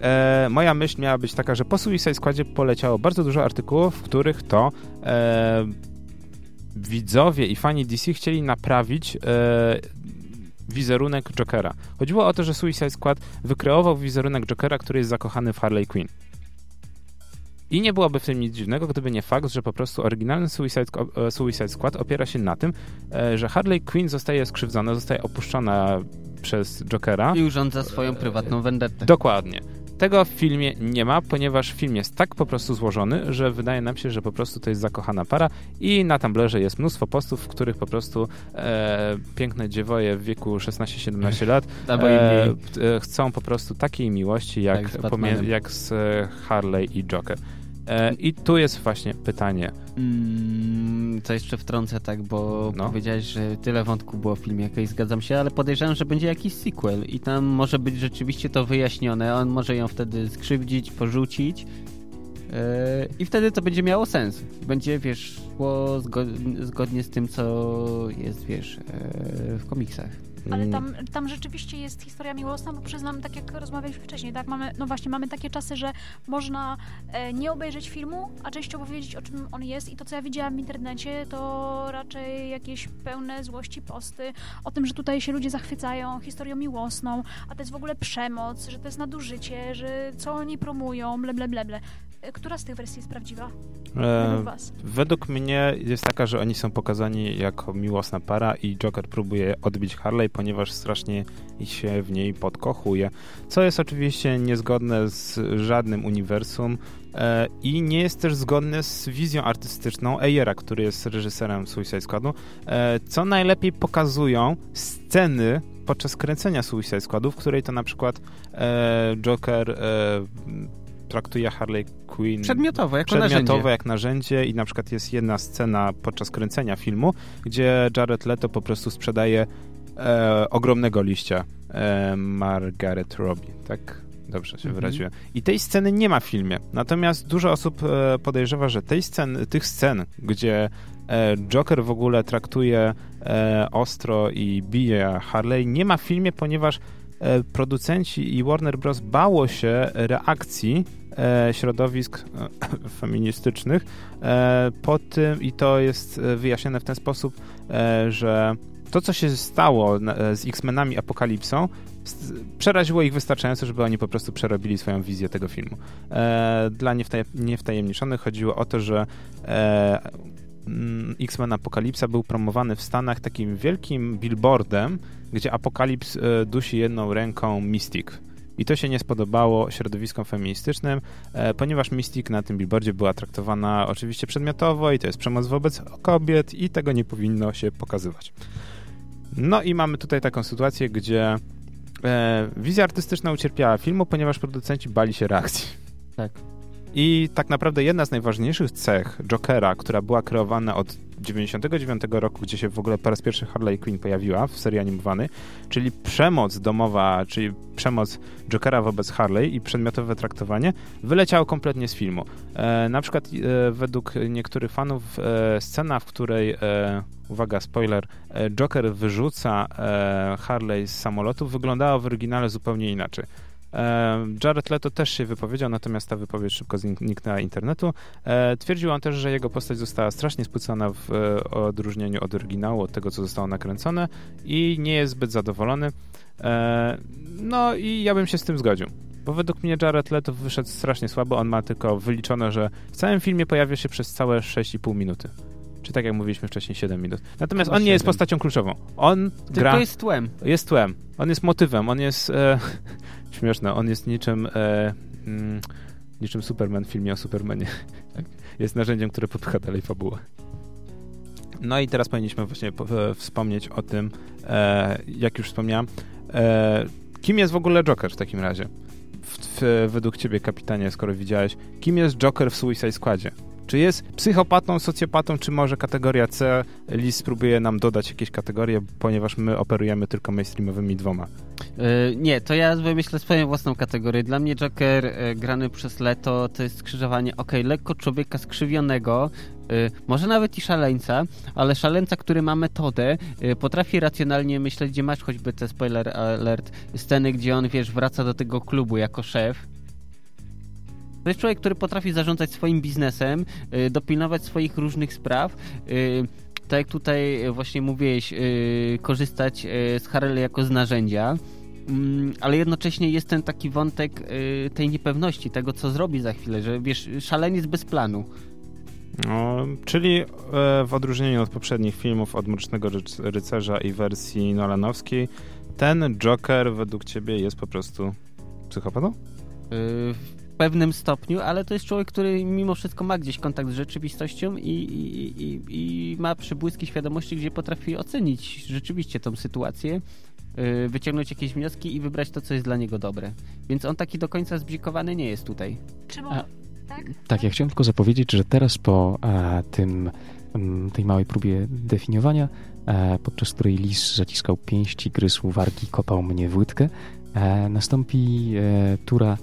e, moja myśl miała być taka, że po Suicide Squadzie poleciało bardzo dużo artykułów, w których to e, widzowie i fani DC chcieli naprawić e, wizerunek Jokera. Chodziło o to, że Suicide Squad wykreował wizerunek Jokera, który jest zakochany w Harley Quinn. I nie byłoby w tym nic dziwnego, gdyby nie fakt, że po prostu oryginalny Suicide, e, Suicide Squad opiera się na tym, e, że Harley Quinn zostaje skrzywdzona, zostaje opuszczona przez Jokera. I urządza swoją prywatną vendettę. Dokładnie. Tego w filmie nie ma, ponieważ film jest tak po prostu złożony, że wydaje nam się, że po prostu to jest zakochana para i na Tumblerze jest mnóstwo postów, w których po prostu e, piękne dziewoje w wieku 16-17 lat e, e, chcą po prostu takiej miłości jak, tak, z, jak z Harley i Joker. E, I tu jest właśnie pytanie. Mm, co jeszcze wtrącę, tak, bo no. powiedziałeś, że tyle wątków było w filmie, jakiś zgadzam się, ale podejrzewam, że będzie jakiś sequel i tam może być rzeczywiście to wyjaśnione. On może ją wtedy skrzywdzić, porzucić. Yy, I wtedy to będzie miało sens. Będzie, wiesz, szło zgodnie z tym, co jest, wiesz, yy, w komiksach. Ale mm. tam, tam rzeczywiście jest historia miłosna, bo przyznam, tak jak rozmawialiśmy wcześniej, tak, mamy, no właśnie, mamy takie czasy, że można e, nie obejrzeć filmu, a częściowo wiedzieć, o czym on jest i to, co ja widziałam w internecie, to raczej jakieś pełne złości posty o tym, że tutaj się ludzie zachwycają historią miłosną, a to jest w ogóle przemoc, że to jest nadużycie, że co oni promują, ble, ble, ble, ble. E, która z tych wersji jest prawdziwa? Według, was? według mnie jest taka, że oni są pokazani jako miłosna para i Joker próbuje odbić Harley, ponieważ strasznie się w niej podkochuje, co jest oczywiście niezgodne z żadnym uniwersum e, i nie jest też zgodne z wizją artystyczną Eyera, który jest reżyserem Suicide Squadu, e, co najlepiej pokazują sceny podczas kręcenia Suicide Squadu, w której to na przykład e, Joker traktuje Harley Quinn przedmiotowo, jako przedmiotowo narzędzie. jak narzędzie i na przykład jest jedna scena podczas kręcenia filmu, gdzie Jared Leto po prostu sprzedaje e, ogromnego liścia e, Margaret Robbie, tak? dobrze się Mhm. wyraziłem. I tej sceny nie ma w filmie. Natomiast dużo osób e, podejrzewa, że tej scen, tych scen, gdzie e, Joker w ogóle traktuje e, ostro i bije Harley, nie ma w filmie, ponieważ producenci i Warner Bros. bało się reakcji środowisk e, feministycznych e, po tym, i to jest e, wyjaśnione w ten sposób, e, że to, co się stało e, z X-Menami Apokalipsą, przeraziło ich wystarczająco, żeby oni po prostu przerobili swoją wizję tego filmu. E, dla niewtaj- niewtajemniczonych chodziło o to, że e, mm, X-Men Apokalipsa był promowany w Stanach takim wielkim billboardem, gdzie Apokalips e, dusi jedną ręką Mystic. I to się nie spodobało środowiskom feministycznym, e, ponieważ Mystic na tym billboardzie była traktowana oczywiście przedmiotowo i to jest przemoc wobec kobiet i tego nie powinno się pokazywać. No i mamy tutaj taką sytuację, gdzie e, wizja artystyczna ucierpiała filmu, ponieważ producenci bali się reakcji. Tak. I tak naprawdę jedna z najważniejszych cech Jokera, która była kreowana od 99 roku, gdzie się w ogóle po raz pierwszy Harley Quinn pojawiła w serii animowanej, czyli przemoc domowa, czyli przemoc Jokera wobec Harley i przedmiotowe traktowanie, wyleciało kompletnie z filmu. E, na przykład e, według niektórych fanów e, scena, w której, e, uwaga, spoiler, e, Joker wyrzuca e, Harley z samolotu, wyglądała w oryginale zupełnie inaczej. E, Jared Leto też się wypowiedział, natomiast ta wypowiedź szybko zniknęła internetu. E, twierdził on też, że jego postać została strasznie spłycona w e, odróżnieniu od oryginału, od tego, co zostało nakręcone i nie jest zbyt zadowolony. No i ja bym się z tym zgodził. Bo według mnie Jared Leto wyszedł strasznie słabo. On ma tylko wyliczone, że w całym filmie pojawia się przez całe 6,5 minuty. Czy tak jak mówiliśmy wcześniej, 7 minut. Natomiast on nie jest 7. postacią kluczową. On Tylko gra jest tłem. jest tłem, on jest motywem, on jest e, śmieszne, on jest niczym e, mm, niczym Superman w filmie o Supermanie. Tak? jest narzędziem, które popycha dalej fabułę. No i teraz powinniśmy właśnie e, wspomnieć o tym, e, jak już wspomniałem, e, kim jest w ogóle Joker w takim razie? W, w, według ciebie, kapitanie, skoro widziałeś, kim jest Joker w Suicide Squadzie? Czy jest psychopatą, socjopatą, czy może kategoria C? Lis spróbuje nam dodać jakieś kategorie, ponieważ my operujemy tylko mainstreamowymi dwoma. E, nie, to ja wymyślę swoją własną kategorię. Dla mnie Joker e, grany przez Leto to jest skrzyżowanie, okej, lekko człowieka skrzywionego, e, może nawet i szaleńca, ale szaleńca, który ma metodę, potrafi racjonalnie myśleć, gdzie masz choćby te spoiler alert, sceny, gdzie on, wiesz, wraca do tego klubu jako szef. To jest człowiek, który potrafi zarządzać swoim biznesem, y, dopilnować swoich różnych spraw. y, Tak jak tutaj właśnie mówiłeś, y, korzystać y, z Harley jako z narzędzia. Mm, Ale jednocześnie jest ten taki wątek y, tej niepewności, tego co zrobi za chwilę, że wiesz, szaleniec bez planu. No, czyli e, w odróżnieniu od poprzednich filmów od Mrocznego Ryc- Rycerza i wersji Nolanowskiej, ten Joker według ciebie jest po prostu psychopatą? W pewnym stopniu, ale to jest człowiek, który mimo wszystko ma gdzieś kontakt z rzeczywistością i, i, i, i ma przybłyski świadomości, gdzie potrafi ocenić rzeczywiście tą sytuację, y, wyciągnąć jakieś wnioski i wybrać to, co jest dla niego dobre. Więc on taki do końca zbzikowany nie jest tutaj. Trzeba... A- Tak? Tak, ja chciałem tylko zapowiedzieć, że teraz po e, tym, m, tej małej próbie definiowania, e, podczas której lis zaciskał pięści, gryzł wargi, kopał mnie w łydkę, e, nastąpi tura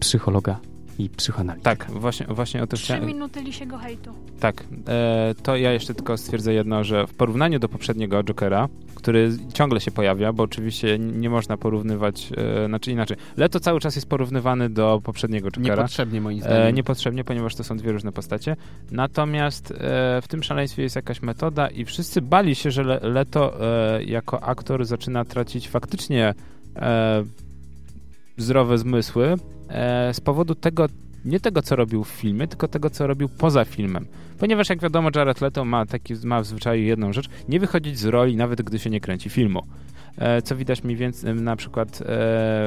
psychologa i psychoanalityka. Tak, właśnie, właśnie o to Trzy chciałem... minuty lisiego hejtu. Tak, e, to ja jeszcze tylko stwierdzę jedno, że w porównaniu do poprzedniego Jokera, który ciągle się pojawia, bo oczywiście nie można porównywać, e, znaczy inaczej, Leto cały czas jest porównywany do poprzedniego Jokera. Niepotrzebnie moim zdaniem. E, niepotrzebnie, ponieważ to są dwie różne postacie. Natomiast e, w tym szaleństwie jest jakaś metoda i wszyscy bali się, że Le Leto e, jako aktor zaczyna tracić faktycznie e, zdrowe zmysły z powodu tego, nie tego, co robił w filmie, tylko tego, co robił poza filmem. Ponieważ, jak wiadomo, Jared Leto ma, taki, ma w zwyczaju jedną rzecz, nie wychodzić z roli, nawet gdy się nie kręci filmu. E, co widać mniej więcej na przykład e,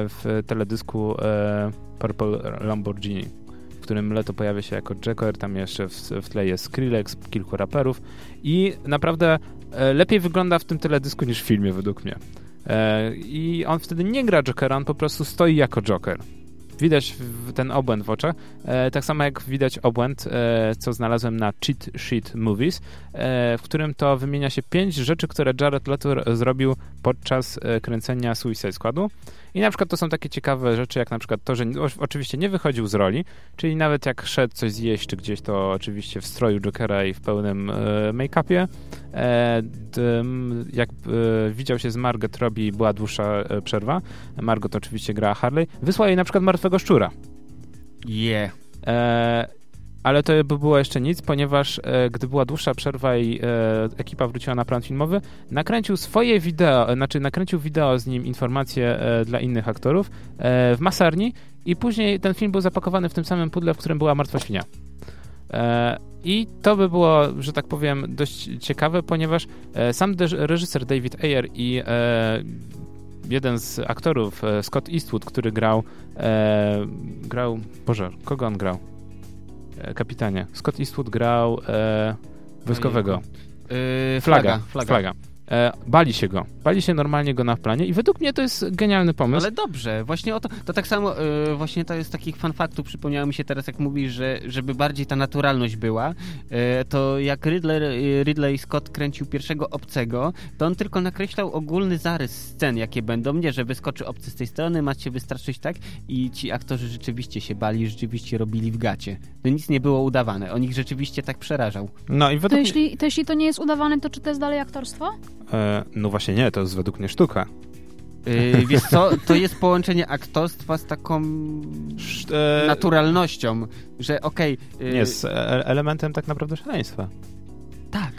w teledysku e, Purple Lamborghini, w którym Leto pojawia się jako Joker, tam jeszcze w, w tle jest Skrillex, kilku raperów i naprawdę e, lepiej wygląda w tym teledysku niż w filmie według mnie. E, I on wtedy nie gra Jokera, on po prostu stoi jako Joker. Widać ten obłęd w oczach. E, tak samo jak widać obłęd, e, co znalazłem na Cheat Sheet Movies, e, w którym to wymienia się pięć rzeczy, które Jared Leto zrobił podczas e, kręcenia Suicide Squadu. I na przykład to są takie ciekawe rzeczy, jak na przykład to, że oczywiście nie wychodził z roli, czyli nawet jak szedł coś zjeść, czy gdzieś to oczywiście w stroju Jokera i w pełnym e, make-upie. E, jak e, widział się z Margot Robbie, była dłuższa e, przerwa. Margot oczywiście grała Harley. Wysłał jej na przykład martwego szczura. Je. E, ale to by było jeszcze nic, ponieważ e, gdy była dłuższa przerwa i e, ekipa wróciła na plan filmowy, nakręcił swoje wideo, znaczy nakręcił wideo z nim informacje e, dla innych aktorów e, w masarni i później ten film był zapakowany w tym samym pudle, w którym była martwa świnia. E, I to by było, że tak powiem, dość ciekawe, ponieważ e, sam reżyser David Ayer i jeden z aktorów, Scott Eastwood, który grał, grał, Boże, kogo on grał? E, kapitanie. Scott Eastwood grał e, wojskowego. Yy, Flaga. flaga. Flaga. E, bali się go. Bali się normalnie go na planie i według mnie to jest genialny pomysł. Ale dobrze, właśnie o to, to tak samo, y, właśnie to jest takich fun faktów, przypomniało mi się teraz, jak mówisz, że żeby bardziej ta naturalność była, y, to jak Ridley, y, Ridley Scott kręcił pierwszego obcego, to on tylko nakreślał ogólny zarys scen, jakie będą, nie, że wyskoczy obcy z tej strony, macie wystraszyć tak i ci aktorzy rzeczywiście się bali, rzeczywiście robili w gacie. No nic nie było udawane, on ich rzeczywiście tak przerażał. No i To według mnie... jeśli, to jeśli to nie jest udawane, to czy to jest dalej aktorstwo? E, no właśnie nie, to jest według mnie sztuka. Y, wiesz co, to jest połączenie aktorstwa z taką e, naturalnością, że okej... y, Nie, z elementem tak naprawdę szaleństwa. Tak.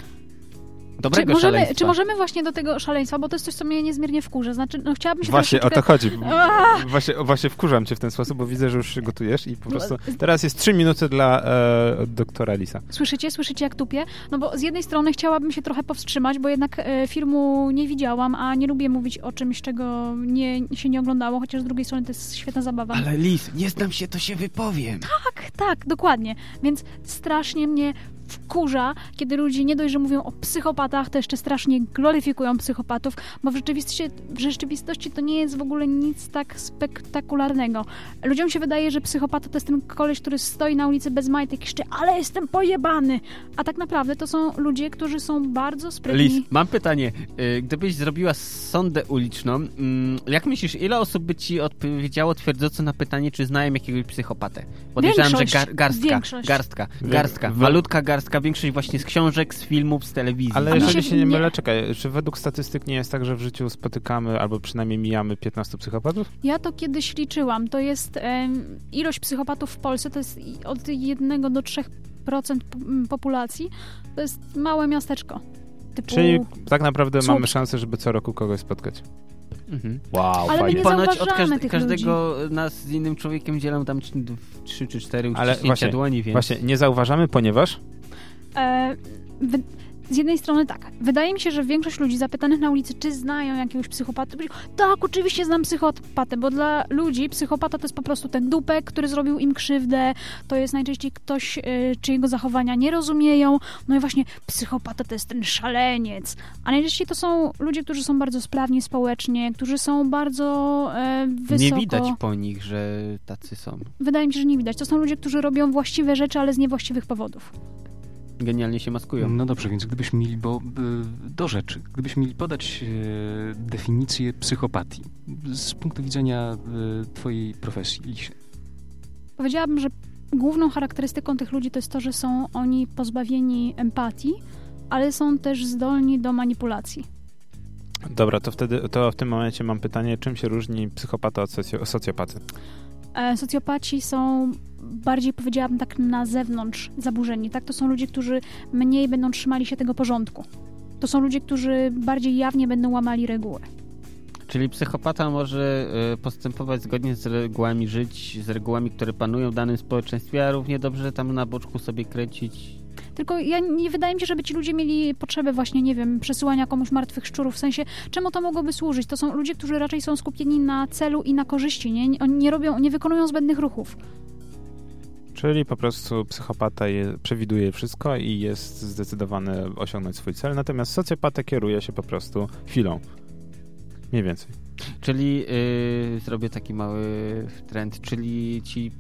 Czy Dobrego możemy, szaleństwa. czy możemy właśnie do tego szaleństwa, bo to jest coś, co mnie niezmiernie wkurza. Znaczy, no chciałabym się Właśnie o to troszeczkę... chodzi. Aaa! Właśnie, właśnie wkurzam cię w ten sposób, bo widzę, że już się gotujesz i po prostu teraz jest trzy minuty dla e, doktora Lisa. Słyszycie? Słyszycie jak tupię? No bo z jednej strony chciałabym się trochę powstrzymać, bo jednak e, filmu nie widziałam, a nie lubię mówić o czymś, czego nie, się nie oglądało, chociaż z drugiej strony to jest świetna zabawa. Ale Lis, nie znam się, to się wypowiem. Tak, tak, dokładnie. Więc strasznie mnie wkurza, kiedy ludzie nie dość, że mówią o psychopatach, to jeszcze strasznie gloryfikują psychopatów, bo w rzeczywistości, w rzeczywistości to nie jest w ogóle nic tak spektakularnego. Ludziom się wydaje, że psychopata to jest ten koleś, który stoi na ulicy bez majtek i krzyczy, ale jestem pojebany! A tak naprawdę to są ludzie, którzy są bardzo sprytni. Lis, mam pytanie. Y, Gdybyś zrobiła sondę uliczną, mm, jak myślisz, ile osób by ci odpowiedziało twierdząco na pytanie, czy znają jakiegoś psychopatę? Podejrzewam, że gar, garstka, Większość. garstka, garstka, we- malutka garstka, większość właśnie z książek, z filmów, z telewizji. Ale jeżeli się się nie nie- mylę, czekaj, czy według statystyk nie jest tak, że w życiu spotykamy albo przynajmniej mijamy 15 psychopatów? Ja to kiedyś liczyłam. To jest em, ilość psychopatów w Polsce, to jest od 1 do 3% po- m, populacji. To jest małe miasteczko. Typu... Czyli tak naprawdę Słup. mamy szansę, żeby co roku kogoś spotkać. Mhm. Wow, Ale my fajnie. nie Ponoć od każde, tych każdego nas z innym człowiekiem dzielą tam trzy- czy cztery Ale uściśnięcia właśnie- dłoni, więc... Właśnie, nie zauważamy, ponieważ E, wy, z jednej strony tak. Wydaje mi się, że większość ludzi zapytanych na ulicy, czy znają jakiegoś psychopatę, powiedział, tak, oczywiście znam psychopatę, bo dla ludzi psychopata to jest po prostu ten dupek, który zrobił im krzywdę, to jest najczęściej ktoś, e, czyjego zachowania nie rozumieją, no i właśnie psychopata to jest ten szaleniec, a najczęściej to są ludzie, którzy są bardzo sprawni społecznie, którzy są bardzo e, wysoko... Nie widać po nich, że tacy są. Wydaje mi się, że nie widać. To są ludzie, którzy robią właściwe rzeczy, ale z niewłaściwych powodów. Genialnie się maskują. No dobrze, więc gdybyśmy mieli, bo y, do rzeczy, gdybyśmy mieli podać y, definicję psychopatii z punktu widzenia y, twojej profesji, Lisie. Powiedziałabym, że główną charakterystyką tych ludzi to jest to, że są oni pozbawieni empatii, ale są też zdolni do manipulacji. Dobra, to wtedy, to w tym momencie mam pytanie, czym się różni psychopata od socjo- socjopaty? E, Socjopaci są bardziej, powiedziałabym tak, na zewnątrz zaburzeni. Tak? To są ludzie, którzy mniej będą trzymali się tego porządku. To są ludzie, którzy bardziej jawnie będą łamali reguły. Czyli psychopata może y, postępować zgodnie z regułami żyć, z regułami, które panują w danym społeczeństwie, a równie dobrze tam na boczku sobie kręcić. Tylko ja nie wydaje mi się, żeby ci ludzie mieli potrzebę właśnie, nie wiem, przesyłania komuś martwych szczurów. W sensie, czemu to mogłoby służyć? To są ludzie, którzy raczej są skupieni na celu i na korzyści. Nie? Oni nie robią, nie wykonują zbędnych ruchów. Czyli po prostu psychopata je, przewiduje wszystko i jest zdecydowany osiągnąć swój cel, natomiast socjopata kieruje się po prostu chwilą. Mniej więcej. Czyli yy, zrobię taki mały trend, czyli ci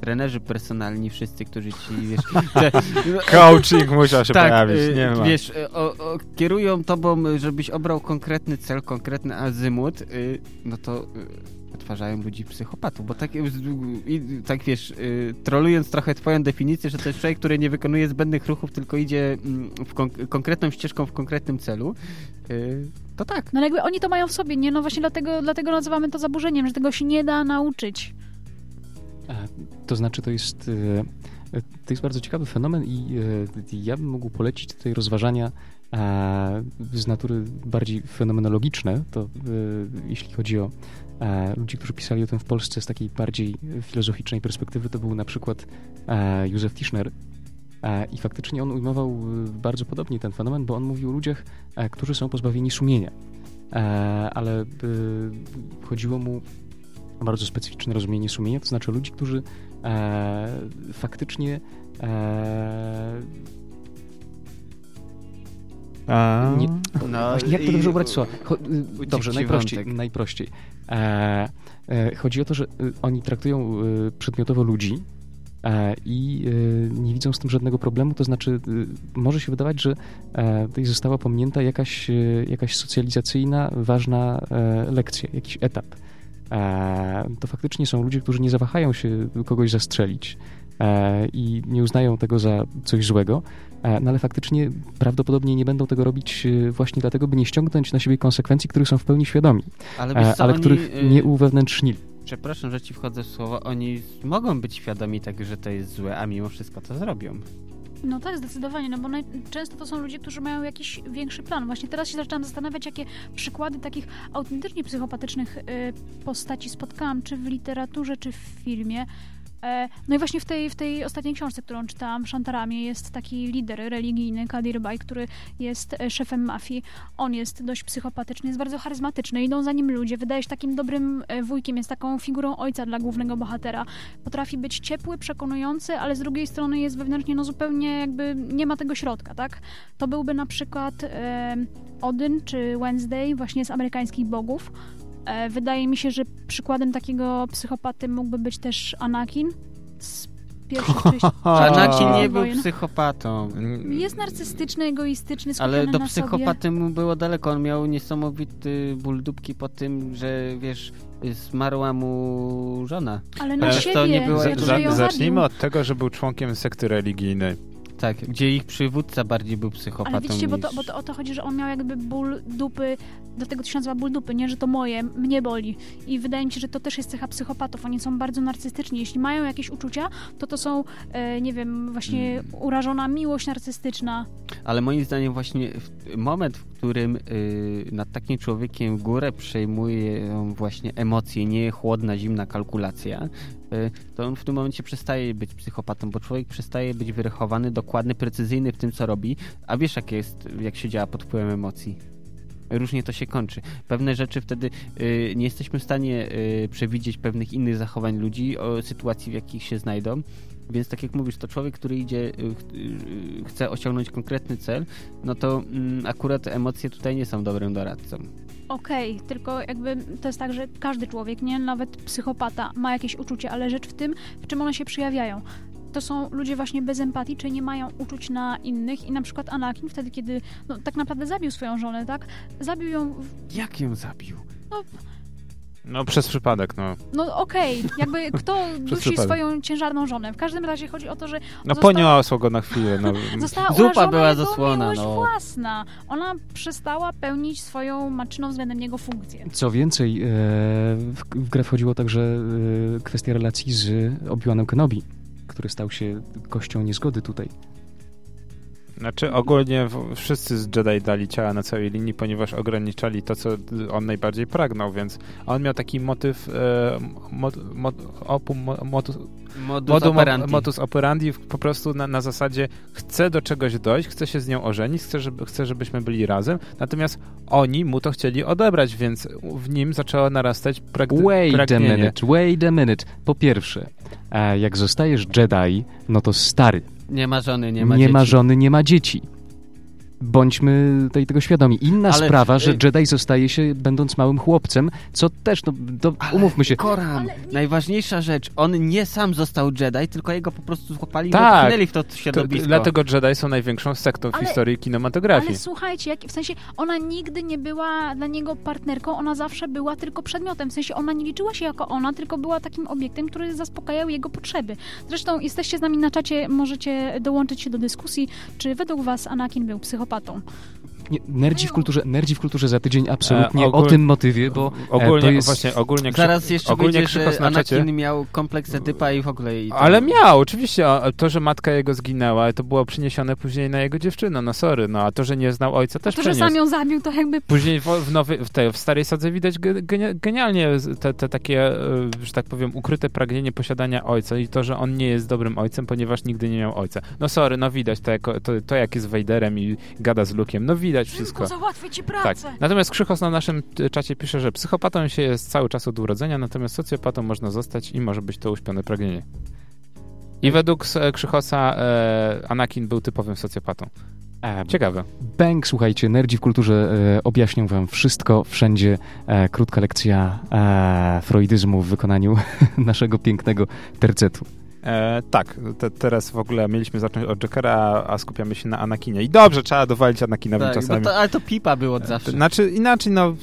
trenerzy personalni, wszyscy, którzy ci, wiesz... Te, Coaching musiał się tak, pojawić, y, nie ma. wiesz, y, o, o, kierują tobą, żebyś obrał konkretny cel, konkretny azymut, y, no to wytwarzają ludzi psychopatów, bo tak, i, tak wiesz, y, trolując trochę twoją definicję, że to jest człowiek, który nie wykonuje zbędnych ruchów, tylko idzie mm, w kon- konkretną ścieżką w konkretnym celu, y, to tak. No ale jakby oni to mają w sobie, nie? No właśnie dlatego, dlatego nazywamy to zaburzeniem, że tego się nie da nauczyć. E, To znaczy, to jest, e, to jest bardzo ciekawy fenomen i e, ja bym mógł polecić tutaj rozważania e, z natury bardziej fenomenologiczne. To e, jeśli chodzi o e, ludzi, którzy pisali o tym w Polsce z takiej bardziej filozoficznej perspektywy, to był na przykład e, Józef Tischner. E, I faktycznie on ujmował e, bardzo podobnie ten fenomen, bo on mówił o ludziach, e, którzy są pozbawieni sumienia. E, ale e, chodziło mu bardzo specyficzne rozumienie sumienia, to znaczy ludzi, którzy e, faktycznie e, A, nie- No, Właśnie, jak to dobrze ubrać słowa? Cho- y, Dobrze, ci najprościej. wątek. najprościej. E, e, chodzi o to, że y, oni traktują y, przedmiotowo ludzi e, i nie widzą z tym żadnego problemu, to znaczy może się wydawać, że e, tutaj została pominięta jakaś, jakaś socjalizacyjna, ważna e, lekcja, jakiś etap. E, to faktycznie są ludzie, którzy nie zawahają się kogoś zastrzelić e, i nie uznają tego za coś złego, e, no ale faktycznie prawdopodobnie nie będą tego robić właśnie dlatego, by nie ściągnąć na siebie konsekwencji, których są w pełni świadomi, Ale, co, ale oni, których y, nie uwewnętrznili. Przepraszam, że ci wchodzę w słowo. Oni mogą być świadomi tego, że to jest złe, a mimo wszystko to zrobią. No tak, zdecydowanie, no bo często to są ludzie, którzy mają jakiś większy plan. Właśnie teraz się zaczynam zastanawiać, jakie przykłady takich autentycznie psychopatycznych y, postaci spotkałam, czy w literaturze, czy w filmie. E, No i właśnie w tej, w tej ostatniej książce, którą czytałam, w Szantaramie, jest taki lider religijny, Kadir Baj, który jest e, szefem mafii. On jest dość psychopatyczny, jest bardzo charyzmatyczny, idą za nim ludzie, wydaje się takim dobrym e, wujkiem, jest taką figurą ojca dla głównego bohatera. Potrafi być ciepły, przekonujący, ale z drugiej strony jest wewnętrznie no zupełnie jakby nie ma tego środka, tak? To byłby na przykład e, Odyn czy Wednesday właśnie z amerykańskich bogów. E, wydaje mi się, że przykładem takiego psychopaty mógłby być też Anakin z pierwszych części. Anakin nie był Wojen. psychopatą. Jest narcystyczny, egoistyczny, Ale do na sobie. psychopaty mu było daleko. On miał niesamowity ból dupki po tym, że wiesz, zmarła mu żona. Ale na Ale siebie, to nie było że ją zacznijmy zabił. od tego, że był członkiem sekty religijnej. Tak, gdzie ich przywódca bardziej był psychopatą Ale widzicie, bo to, niż... bo to o to chodzi, że on miał jakby ból dupy, dlatego to się nazywa ból dupy, nie, że to moje, mnie boli. I wydaje mi się, że to też jest cecha psychopatów. Oni są bardzo narcystyczni. Jeśli mają jakieś uczucia, to to są, e, nie wiem, właśnie Mm. urażona miłość narcystyczna. Ale moim zdaniem właśnie moment, w którym y, nad takim człowiekiem górę przejmują właśnie emocje, nie chłodna, zimna kalkulacja, to on w tym momencie przestaje być psychopatą, bo człowiek przestaje być wyrachowany, dokładny, precyzyjny w tym, co robi, a wiesz, jak jest, jak się działa pod wpływem emocji. Różnie to się kończy. Pewne rzeczy wtedy y, nie jesteśmy w stanie y, przewidzieć pewnych innych zachowań ludzi, sytuacji, w jakich się znajdą. Więc tak jak mówisz, to człowiek, który idzie, y, ch- y, chce osiągnąć konkretny cel, no to mm, akurat emocje tutaj nie są dobrym doradcą. Okej, tylko jakby to jest tak, że każdy człowiek, nie nawet psychopata, ma jakieś uczucia, ale rzecz w tym, w czym one się przejawiają. To są ludzie właśnie bez empatii, czyli nie mają uczuć na innych i na przykład Anakin wtedy, kiedy no, tak naprawdę zabił swoją żonę, tak? Zabił ją, w, Jak ją zabił? No przez przypadek, no. no okej, jakby kto dusi przypadek. swoją ciężarną żonę. W każdym razie chodzi o to, że No Został- poniosło go na chwilę, no. została Zupa była zasłona, no. własna. Ona przestała pełnić swoją maczyną względem niego funkcję. Co więcej, e, w, w grę wchodziło także e, kwestia relacji z Obi-Wanem Kenobi, który stał się kością niezgody tutaj. Znaczy ogólnie wszyscy z Jedi dali ciała na całej linii, ponieważ ograniczali to, co on najbardziej pragnął, więc on miał taki motyw e, mod, mod, opum, mo- motus, Modus modu, operandi. modus operandi po prostu na, na zasadzie chcę do czegoś dojść, chcę się z nią ożenić, chcę, żeby, chcę, żebyśmy byli razem, natomiast oni mu to chcieli odebrać, więc w nim zaczęło narastać prag- Wait a pragnienie. minute, wait a minute. Po pierwsze, e, jak zostajesz Jedi, no to stary. Nie ma żony, nie ma nie dzieci. ma żony, nie ma dzieci. Bądźmy tej, tego świadomi. Inna Ale- sprawa, że y- Jedi zostaje się będąc małym chłopcem, co też, no, to, Ale umówmy się, Koram, Ale nie- najważniejsza rzecz, on nie sam został Jedi, tylko jego po prostu złapali i Tak. wepchnęli w to To, środowisko. dlatego Jedi są największą sektą w historii kinematografii. Ale słuchajcie, jak, w sensie ona nigdy nie była dla niego partnerką, ona zawsze była tylko przedmiotem. W sensie ona nie liczyła się jako ona, tylko była takim obiektem, który zaspokajał jego potrzeby. Zresztą jesteście z nami na czacie, możecie dołączyć się do dyskusji, czy według was Anakin był psychopatą. потом. Nie, nerdzi, w kulturze, nerdzi w kulturze za tydzień absolutnie E, ogól- o tym motywie, bo e, ogólnie, to jest... właśnie, ogólnie, Zaraz jeszcze ogólnie będzie, że. Anakin miał kompleks typa i w ogóle... I to- Ale miał, oczywiście. a To, że matka jego zginęła, to było przyniesione później na jego dziewczynę. No sorry, no a to, że nie znał ojca, też to, że sam ją zabił, to jakby Później w, w, nowy, w, tej, w starej sadze widać ge, genia- genialnie te, te takie, e, że tak powiem, ukryte pragnienie posiadania ojca i to, że on nie jest dobrym ojcem, ponieważ nigdy nie miał ojca. No sorry, no widać to, jako, to, to jak jest Vaderem i gada z Lukiem, no widać wszystko. załatwię ci Tak. pracę. Natomiast Krzychos na naszym czacie pisze, że psychopatą się jest cały czas od urodzenia, natomiast socjopatą można zostać i może być to uśpione pragnienie. I według Krzychosa e, Anakin był typowym socjopatą. Ciekawe. Bang, słuchajcie, nerdzi w kulturze e, objaśnią wam wszystko, wszędzie. E, krótka lekcja e, freudyzmu w wykonaniu naszego pięknego tercetu. E, tak, te, teraz w ogóle mieliśmy zacząć od Jokera, a, a skupiamy się na Anakinie. I dobrze, trzeba dowalić Anakina tak, czasami. to, ale to pipa było od zawsze. Znaczy inaczej, no...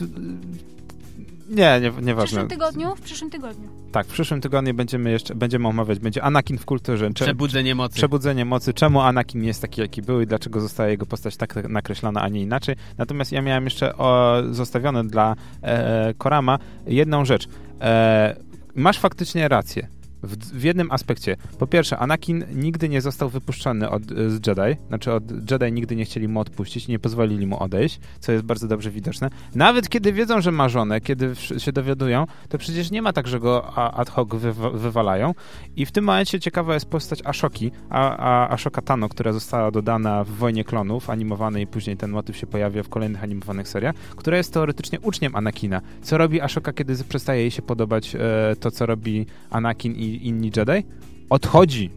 Nie, nie, W nieważne. przyszłym tygodniu? W przyszłym tygodniu. Tak, w przyszłym tygodniu będziemy jeszcze, będziemy omawiać, będzie Anakin w kulturze. Cze- Przebudzenie mocy. Przebudzenie mocy, czemu Anakin nie jest taki, jaki był i dlaczego zostaje jego postać tak nakreślona, a nie inaczej. Natomiast ja miałem jeszcze o, zostawione dla e, Korama jedną rzecz. E, masz faktycznie rację. W, w jednym aspekcie. Po pierwsze, Anakin nigdy nie został wypuszczony od, z Jedi. Znaczy, od Jedi nigdy nie chcieli mu odpuścić, nie pozwolili mu odejść, co jest bardzo dobrze widoczne. Nawet kiedy wiedzą, że ma żonę, kiedy się dowiadują, to przecież nie ma tak, że go ad hoc wywa- wywalają. I w tym momencie ciekawa jest postać Ashoki, a, a Ashoka Tano, która została dodana w Wojnie Klonów animowanej i później ten motyw się pojawia w kolejnych animowanych seriach, która jest teoretycznie uczniem Anakina. Co robi Ashoka, kiedy przestaje jej się podobać e, to, co robi Anakin i inni Jedi? Odchodzi.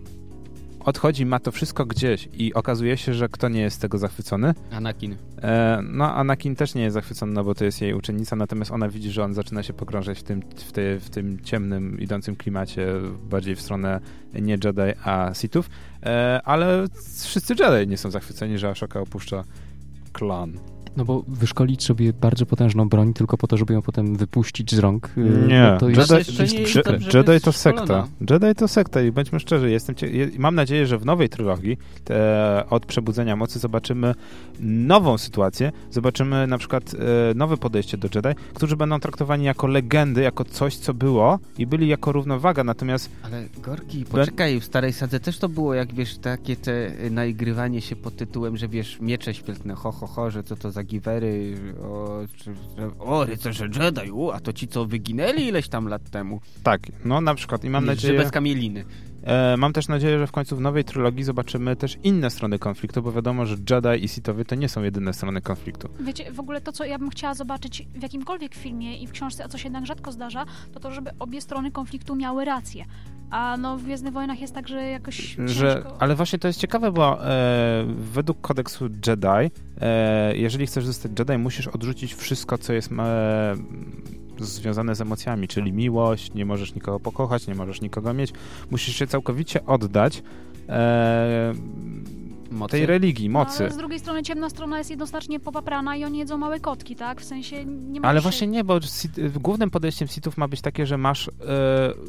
Odchodzi, ma to wszystko gdzieś i okazuje się, że kto nie jest tego zachwycony? Anakin. E, no, Anakin też nie jest zachwycony, no bo to jest jej uczennica, natomiast ona widzi, że on zaczyna się pogrążać w tym, w, tej, w tym ciemnym, idącym klimacie, bardziej w stronę nie Jedi, a Sithów. E, ale wszyscy Jedi nie są zachwyceni, że Ashoka opuszcza klan. No bo wyszkolić sobie bardzo potężną broń tylko po to, żeby ją potem wypuścić z rąk. y, Nie, no to Jedi, jest, Jedi- jest Je- dobrze Jedi to sekta. Jedi to sekta i bądźmy szczerzy, jestem mam nadzieję, że w nowej trylogii te, od Przebudzenia Mocy zobaczymy nową sytuację, zobaczymy na przykład e, nowe podejście do Jedi, którzy będą traktowani jako legendy, jako coś, co było i byli jako równowaga, natomiast Ale Gorki, poczekaj, w Starej Sadze też to było, jak wiesz, takie te y, naigrywanie się pod tytułem, że wiesz, miecze świetlne, ho, ho, ho, że co to za giwery, o, czy, o rycerze Jedi, u, a to ci, co wyginęli ileś tam lat temu. tak, no na przykład i mam Nie, nadzieję... Że bez kamieliny. E, mam też nadzieję, że w końcu w nowej trylogii zobaczymy też inne strony konfliktu, bo wiadomo, że Jedi i Sithowie to nie są jedyne strony konfliktu. Wiecie, w ogóle to, co ja bym chciała zobaczyć w jakimkolwiek filmie i w książce, a co się jednak rzadko zdarza, to to, żeby obie strony konfliktu miały rację. A no w Gwiezdnych Wojnach jest tak, że jakoś że, ciężko... ale właśnie to jest ciekawe, bo e, według kodeksu Jedi, e, jeżeli chcesz zostać Jedi, musisz odrzucić wszystko, co jest e, związane z emocjami, czyli miłość, nie możesz nikogo pokochać, nie możesz nikogo mieć. Musisz się całkowicie oddać e, Mocy. tej religii, No, mocy. ale z drugiej strony ciemna strona jest jednoznacznie popaprana i oni jedzą małe kotki, tak? W sensie nie ma Ale się- właśnie nie, bo głównym podejściem Sithów ma być takie, że masz e,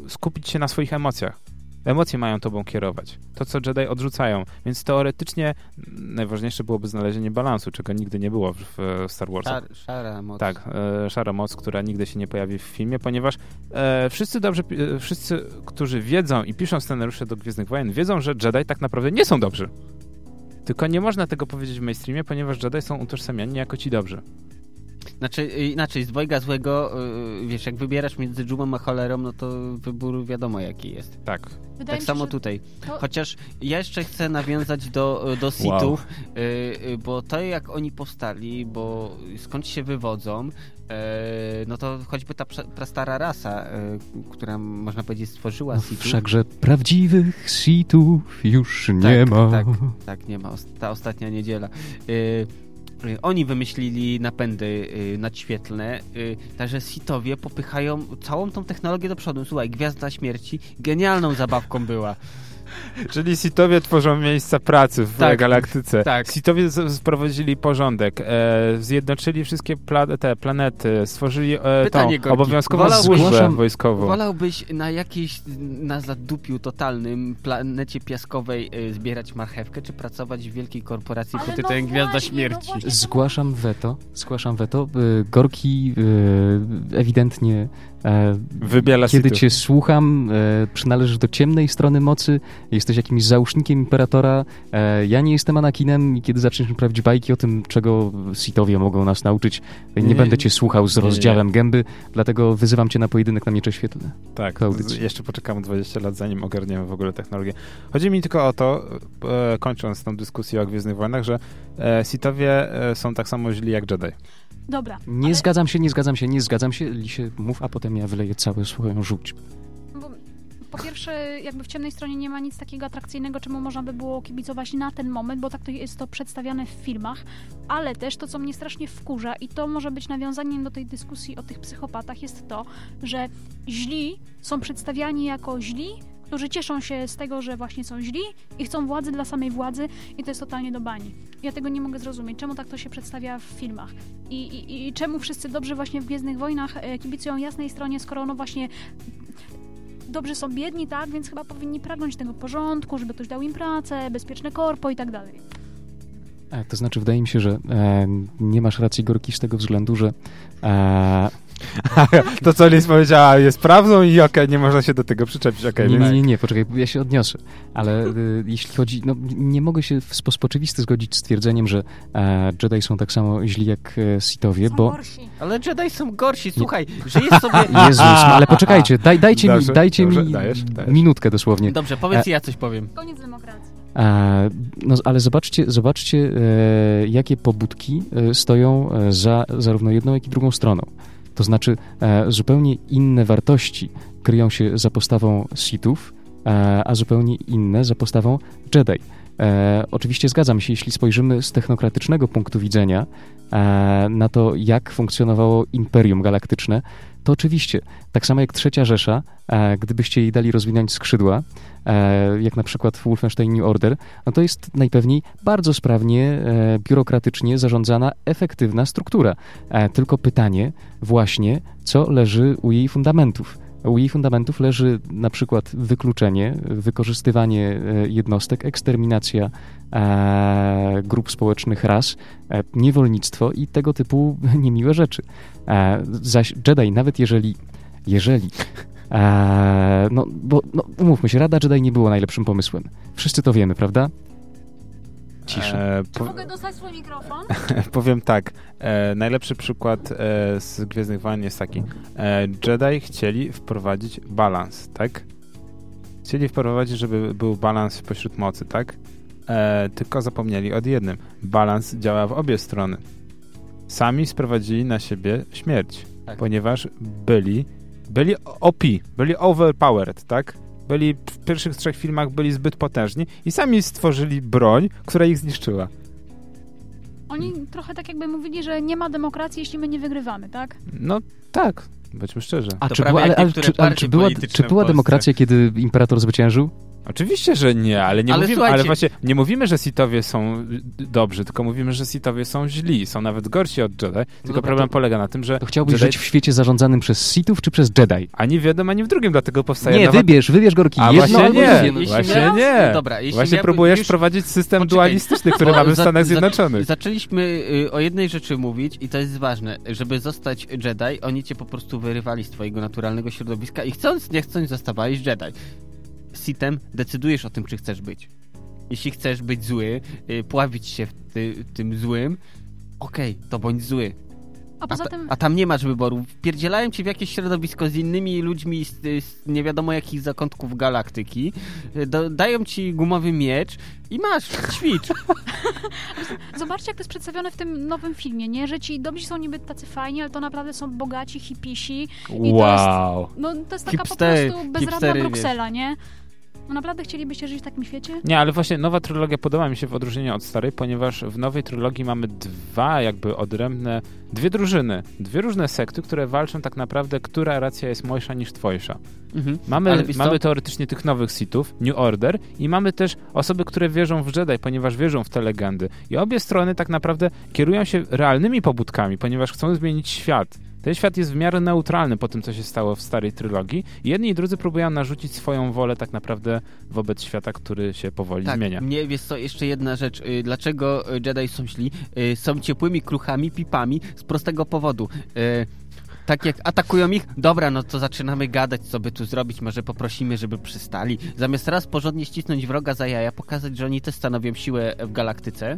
skupić się na swoich emocjach. Emocje mają tobą kierować. To, co Jedi odrzucają. Więc teoretycznie najważniejsze byłoby znalezienie balansu, czego nigdy nie było w, w Star Warsach. Szar, szara moc. Tak, e, szara moc, która nigdy się nie pojawi w filmie, ponieważ e, wszyscy dobrze, e, wszyscy, którzy wiedzą i piszą scenariusze do Gwiezdnych Wojen, wiedzą, że Jedi tak naprawdę nie są dobrzy. Tylko nie można tego powiedzieć w mainstreamie, ponieważ Jedi są utożsamiani jako ci dobrzy. Znaczy, y, inaczej, z dwojga złego, y, wiesz, jak wybierasz między dżumą a cholerą, no to wybór wiadomo jaki jest. Tak. Wydaje tak mi się, samo że tutaj. to- Chociaż ja jeszcze chcę nawiązać do, do sitów, y, y, bo to jak oni powstali, bo skąd się wywodzą, y, no to choćby ta prastara rasa, y, która można powiedzieć stworzyła No, sitów. wszakże prawdziwych sitów już nie Tak, ma. tak. Tak, nie ma. Ta ostatnia niedziela. Y, oni wymyślili napędy nadświetlne, także sitowie popychają całą tą technologię do przodu. Słuchaj, Gwiazda Śmierci genialną zabawką była. Czyli Sitowie tworzą miejsca pracy w Tak, galaktyce. tak. Sitowie sprowadzili porządek, e, zjednoczyli wszystkie pla te planety, stworzyli e, tą Pytanie, Gorki. obowiązkową Wolałbyś- służbę Zgłaszam- wojskową. Wolałbyś na jakiejś, na zadupiu totalnym planecie piaskowej y, zbierać marchewkę, czy pracować w wielkiej korporacji pod no tytułem Gwiazda właśnie, no Śmierci? właśnie. Zgłaszam weto, zgłaszam weto. Y, Gorki y, ewidentnie e, Wybiela kiedy cię słucham, e, przynależysz do ciemnej strony mocy, jesteś jakimś załóżnikiem Imperatora, e, ja nie jestem Anakinem i kiedy zaczniesz mi prawić bajki o tym, czego Sithowie mogą nas nauczyć, nie, Nie, będę cię słuchał z nie, nie, nie. rozdziałem gęby, dlatego wyzywam cię na pojedynek na miecze świetlne. Tak, z- jeszcze poczekamy 20 lat, zanim ogarniemy w ogóle technologię. Chodzi mi tylko o to, e, kończąc tą dyskusję o Gwiezdnych Wojnach, że e, Sithowie e, są tak samo źli jak Jedi. Dobra. Nie ale- zgadzam się, nie zgadzam się, nie zgadzam się, Lisie, mów, a potem ja wyleję całą swoją żółć. Bo po pierwsze, jakby w ciemnej stronie nie ma nic takiego atrakcyjnego, czemu można by było kibicować na ten moment, bo tak to jest to przedstawiane w filmach, ale też to, co mnie strasznie wkurza i to może być nawiązaniem do tej dyskusji o tych psychopatach, jest to, że źli są przedstawiani jako źli, którzy cieszą się z tego, że właśnie są źli i chcą władzy dla samej władzy i to jest totalnie do bani. Ja tego nie mogę zrozumieć, czemu tak to się przedstawia w filmach i, i, i czemu wszyscy dobrze właśnie w Gwiezdnych Wojnach e, kibicują jasnej stronie, skoro no właśnie dobrze są biedni, tak, więc chyba powinni pragnąć tego porządku, żeby ktoś dał im pracę, bezpieczne korpo i tak dalej. E, To znaczy, wydaje mi się, że e, nie masz racji, Gorki, z tego względu, że e, to, co Liz powiedziała, jest prawdą i okej, nie można się do tego przyczepić. okej, nie, nie, nie, nie, poczekaj, ja się odniosę. Ale y, jeśli chodzi, no nie mogę się w sposób oczywisty zgodzić z twierdzeniem, że e, Jedi są tak samo źli jak e, Sithowie, bo... Ale Jedi są gorsi, słuchaj, żyjesz sobie... Jezus, no, ale poczekajcie, daj, dajcie Dobrze, mi, dajcie dobrze, mi dajesz, dajesz. minutkę dosłownie. Dobrze, powiedz ja coś powiem. Koniec demokracji. E, no, ale zobaczcie, zobaczcie e, jakie pobudki e, stoją e, za zarówno jedną, jak i drugą stroną. To znaczy, e, zupełnie inne wartości kryją się za postawą Sithów, e, a zupełnie inne za postawą Jedi. E, oczywiście zgadzam się, jeśli spojrzymy z technokratycznego punktu widzenia e, na to, jak funkcjonowało Imperium Galaktyczne, to oczywiście, tak samo jak Trzecia Rzesza, e, gdybyście jej dali rozwinąć skrzydła, e, jak na przykład Wolfenstein New Order, no to jest najpewniej bardzo sprawnie, e, biurokratycznie zarządzana, efektywna struktura. E, tylko pytanie właśnie, co leży u jej fundamentów. U jej fundamentów leży na przykład wykluczenie, wykorzystywanie e, jednostek, eksterminacja e, grup społecznych ras, e, niewolnictwo i tego typu niemiłe rzeczy. Zaś Jedi, nawet jeżeli, jeżeli no, bo no, umówmy się, Rada Jedi nie było najlepszym pomysłem. Wszyscy to wiemy, prawda? Cisza. E, Czy po, mogę dostać swój mikrofon? powiem tak, e, najlepszy przykład e, z Gwiezdnych Wojen jest taki. E, Jedi chcieli wprowadzić balans, tak? Chcieli wprowadzić, żeby był balans pośród mocy, tak? E, tylko zapomnieli o jednym. Balans działa w obie strony. Sami sprowadzili na siebie śmierć, Tak. ponieważ byli, byli OP, byli overpowered, tak? Byli w pierwszych trzech filmach byli zbyt potężni i sami stworzyli broń, która ich zniszczyła. Oni trochę tak jakby mówili, że nie ma demokracji, jeśli my nie wygrywamy, tak? No tak, bądźmy szczerzy. A czy była, ale, ale, czy, ale, czy, była, czy była demokracja, kiedy imperator zwyciężył? Oczywiście, że nie, ale nie Ale mówimy, słuchajcie- ale właśnie nie mówimy, że Sithowie są dobrzy, tylko mówimy, że Sithowie są źli, są nawet gorsi od Jedi. Tylko dobra, problem to- polega na tym, że To chciałbyś Jedi żyć w świecie zarządzanym przez Sithów czy przez Jedi? ani w jednym, ani w drugim, dlatego powstaje Nie, nowa... wybierz, wybierz Gorki. A Jedno właśnie albo nie. Jeśli właśnie miał- nie. Dobra, jeśli Właśnie miałby- próbujesz już- wprowadzić system Poczekaj. dualistyczny, który mamy w Stanach za- Zjednoczonych. Zaczęliśmy y, o jednej rzeczy mówić i to jest ważne. Żeby zostać Jedi, oni cię po prostu wyrywali z twojego naturalnego środowiska i chcąc, nie chcąc zostawałeś Jedi. Sitem decydujesz o tym, czy chcesz być. Jeśli chcesz być zły, y, pławić się w ty, tym złym, okej, to bądź zły. A A, poza tym, a tam nie masz wyboru. Wpierdzielają cię w jakieś środowisko z innymi ludźmi z, z nie wiadomo jakich zakątków galaktyki, do, dają ci gumowy miecz i masz, ćwicz. zobaczcie, jak to jest przedstawione w tym nowym filmie, nie? Że ci dobrzy są niby tacy fajni, ale to naprawdę są bogaci, hipisi. Wow. No to jest taka Hipstery- po prostu bezradna hipstery, Bruksela, nie? No naprawdę chcielibyście żyć w takim świecie? Nie, ale właśnie nowa trylogia podoba mi się w odróżnieniu od starej, ponieważ w nowej trylogii mamy dwa jakby odrębne, dwie drużyny, dwie różne sekty, które walczą tak naprawdę, która racja jest mojsza niż twojsza. Mhm. Mamy, mamy teoretycznie tych nowych Sithów, New Order i mamy też osoby, które wierzą w Jedi, ponieważ wierzą w te legendy. I obie strony tak naprawdę kierują się realnymi pobudkami, ponieważ chcą zmienić świat. Ten świat jest w miarę neutralny po tym, co się stało w starej trylogii. Jedni i drudzy próbują narzucić swoją wolę tak naprawdę wobec świata, który się powoli Tak, zmienia. mnie, wiesz co, jeszcze jedna rzecz. Y, Dlaczego y, Jedi są źli? Y, Są ciepłymi kruchami, pipami z prostego powodu. Tak jak atakują ich, dobra, no to zaczynamy gadać, co by tu zrobić, może poprosimy, żeby przystali. Zamiast raz porządnie ścisnąć wroga za jaja, pokazać, że oni też stanowią siłę w galaktyce,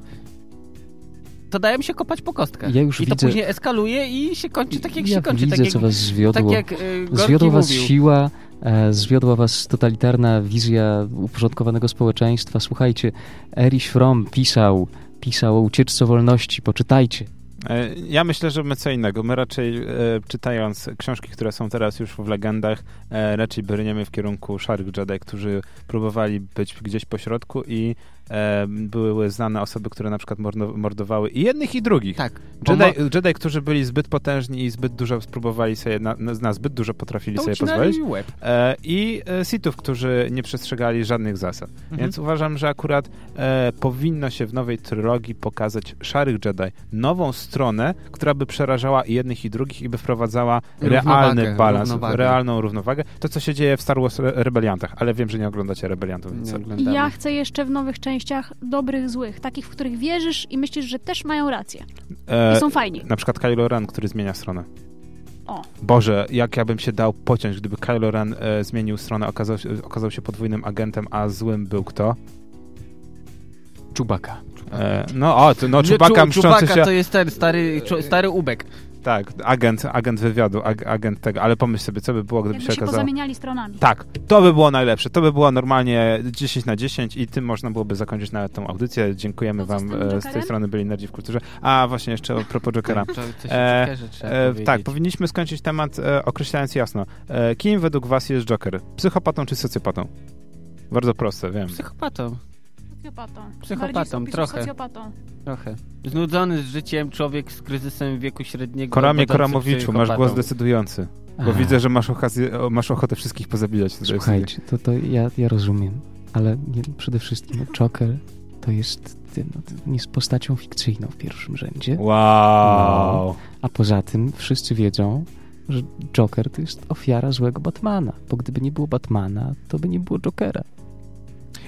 to dają się kopać po kostkach. Ja już I to widzę- później eskaluje i się kończy tak, jak ja się kończy. widzę, tak jak, co was zwiodło. tak jak y, Gorki Zwiodła was mówił. siła, e, zwiodła was totalitarna wizja uporządkowanego społeczeństwa. Słuchajcie, Erich Fromm pisał, pisał o ucieczce wolności, poczytajcie. E, Ja myślę, że my co innego. My raczej e, czytając książki, które są teraz już w legendach, e, raczej brniemy w kierunku szarych Jedi, którzy próbowali być gdzieś po środku i e, były znane osoby, które na przykład mordo- mordowały i jednych i drugich. Tak. Jedi, Jedi, którzy byli zbyt potężni i zbyt dużo spróbowali sobie, na, na zbyt dużo potrafili to sobie pozwolić. łeb. E, I e, Sithów, którzy nie przestrzegali żadnych zasad. Mhm. Więc uważam, że akurat e, powinno się w nowej trylogii pokazać szarych Jedi, nową stronę, która by przerażała i jednych i drugich i by wprowadzała Równowagę, realny balans, równowagę. realną równowagę. To, co się dzieje w Star Wars Re- Rebeliantach, ale wiem, że nie oglądacie Rebeliantów. Więc... Nie oglądamy. ja chcę jeszcze w nowych częściach dobrych, złych, takich, w których wierzysz i myślisz, że też mają rację. E, I są fajni. na przykład Kylo Ren, który zmienia stronę. O. Boże, jak ja bym się dał pociąć, gdyby Kylo Ren e, zmienił stronę, okazał, się- okazał się podwójnym agentem, a złym był kto? Czubaka. E, no o, to, no Czubaka Czu- mszczący Czubaka się... to jest ten stary, czu- stary ubek. Tak, agent, agent wywiadu, ag, agent tego, ale pomyśl sobie, co by było, gdyby Jakby się się okazało... pozamieniali stronami. Tak, to by było najlepsze. To by było normalnie 10 na 10 i tym można byłoby zakończyć nawet tą audycję. Dziękujemy To z wam e, z tej strony, byli Nerdzi w Kulturze. A właśnie jeszcze a propos Jokera. E, E, tak, powinniśmy skończyć temat e, określając jasno. E, kim według was jest Joker? Psychopatą czy socjopatą? Bardzo proste, wiem. Psychopatą, Socjopatą. Psychopatą, trochę. Socjopatą. trochę. Znudzony z życiem człowiek z kryzysem wieku średniego. Koramie Koramowiczu, masz głos decydujący. Bo A, widzę, że masz, okazję, masz ochotę wszystkich pozabijać. Słuchajcie, to, to ja, ja rozumiem, ale nie, przede wszystkim no, Joker to jest, ty, no, to jest postacią fikcyjną w pierwszym rzędzie, Wow. a poza tym wszyscy wiedzą, że Joker to jest ofiara złego Batmana, bo gdyby nie było Batmana, to by nie było Jokera.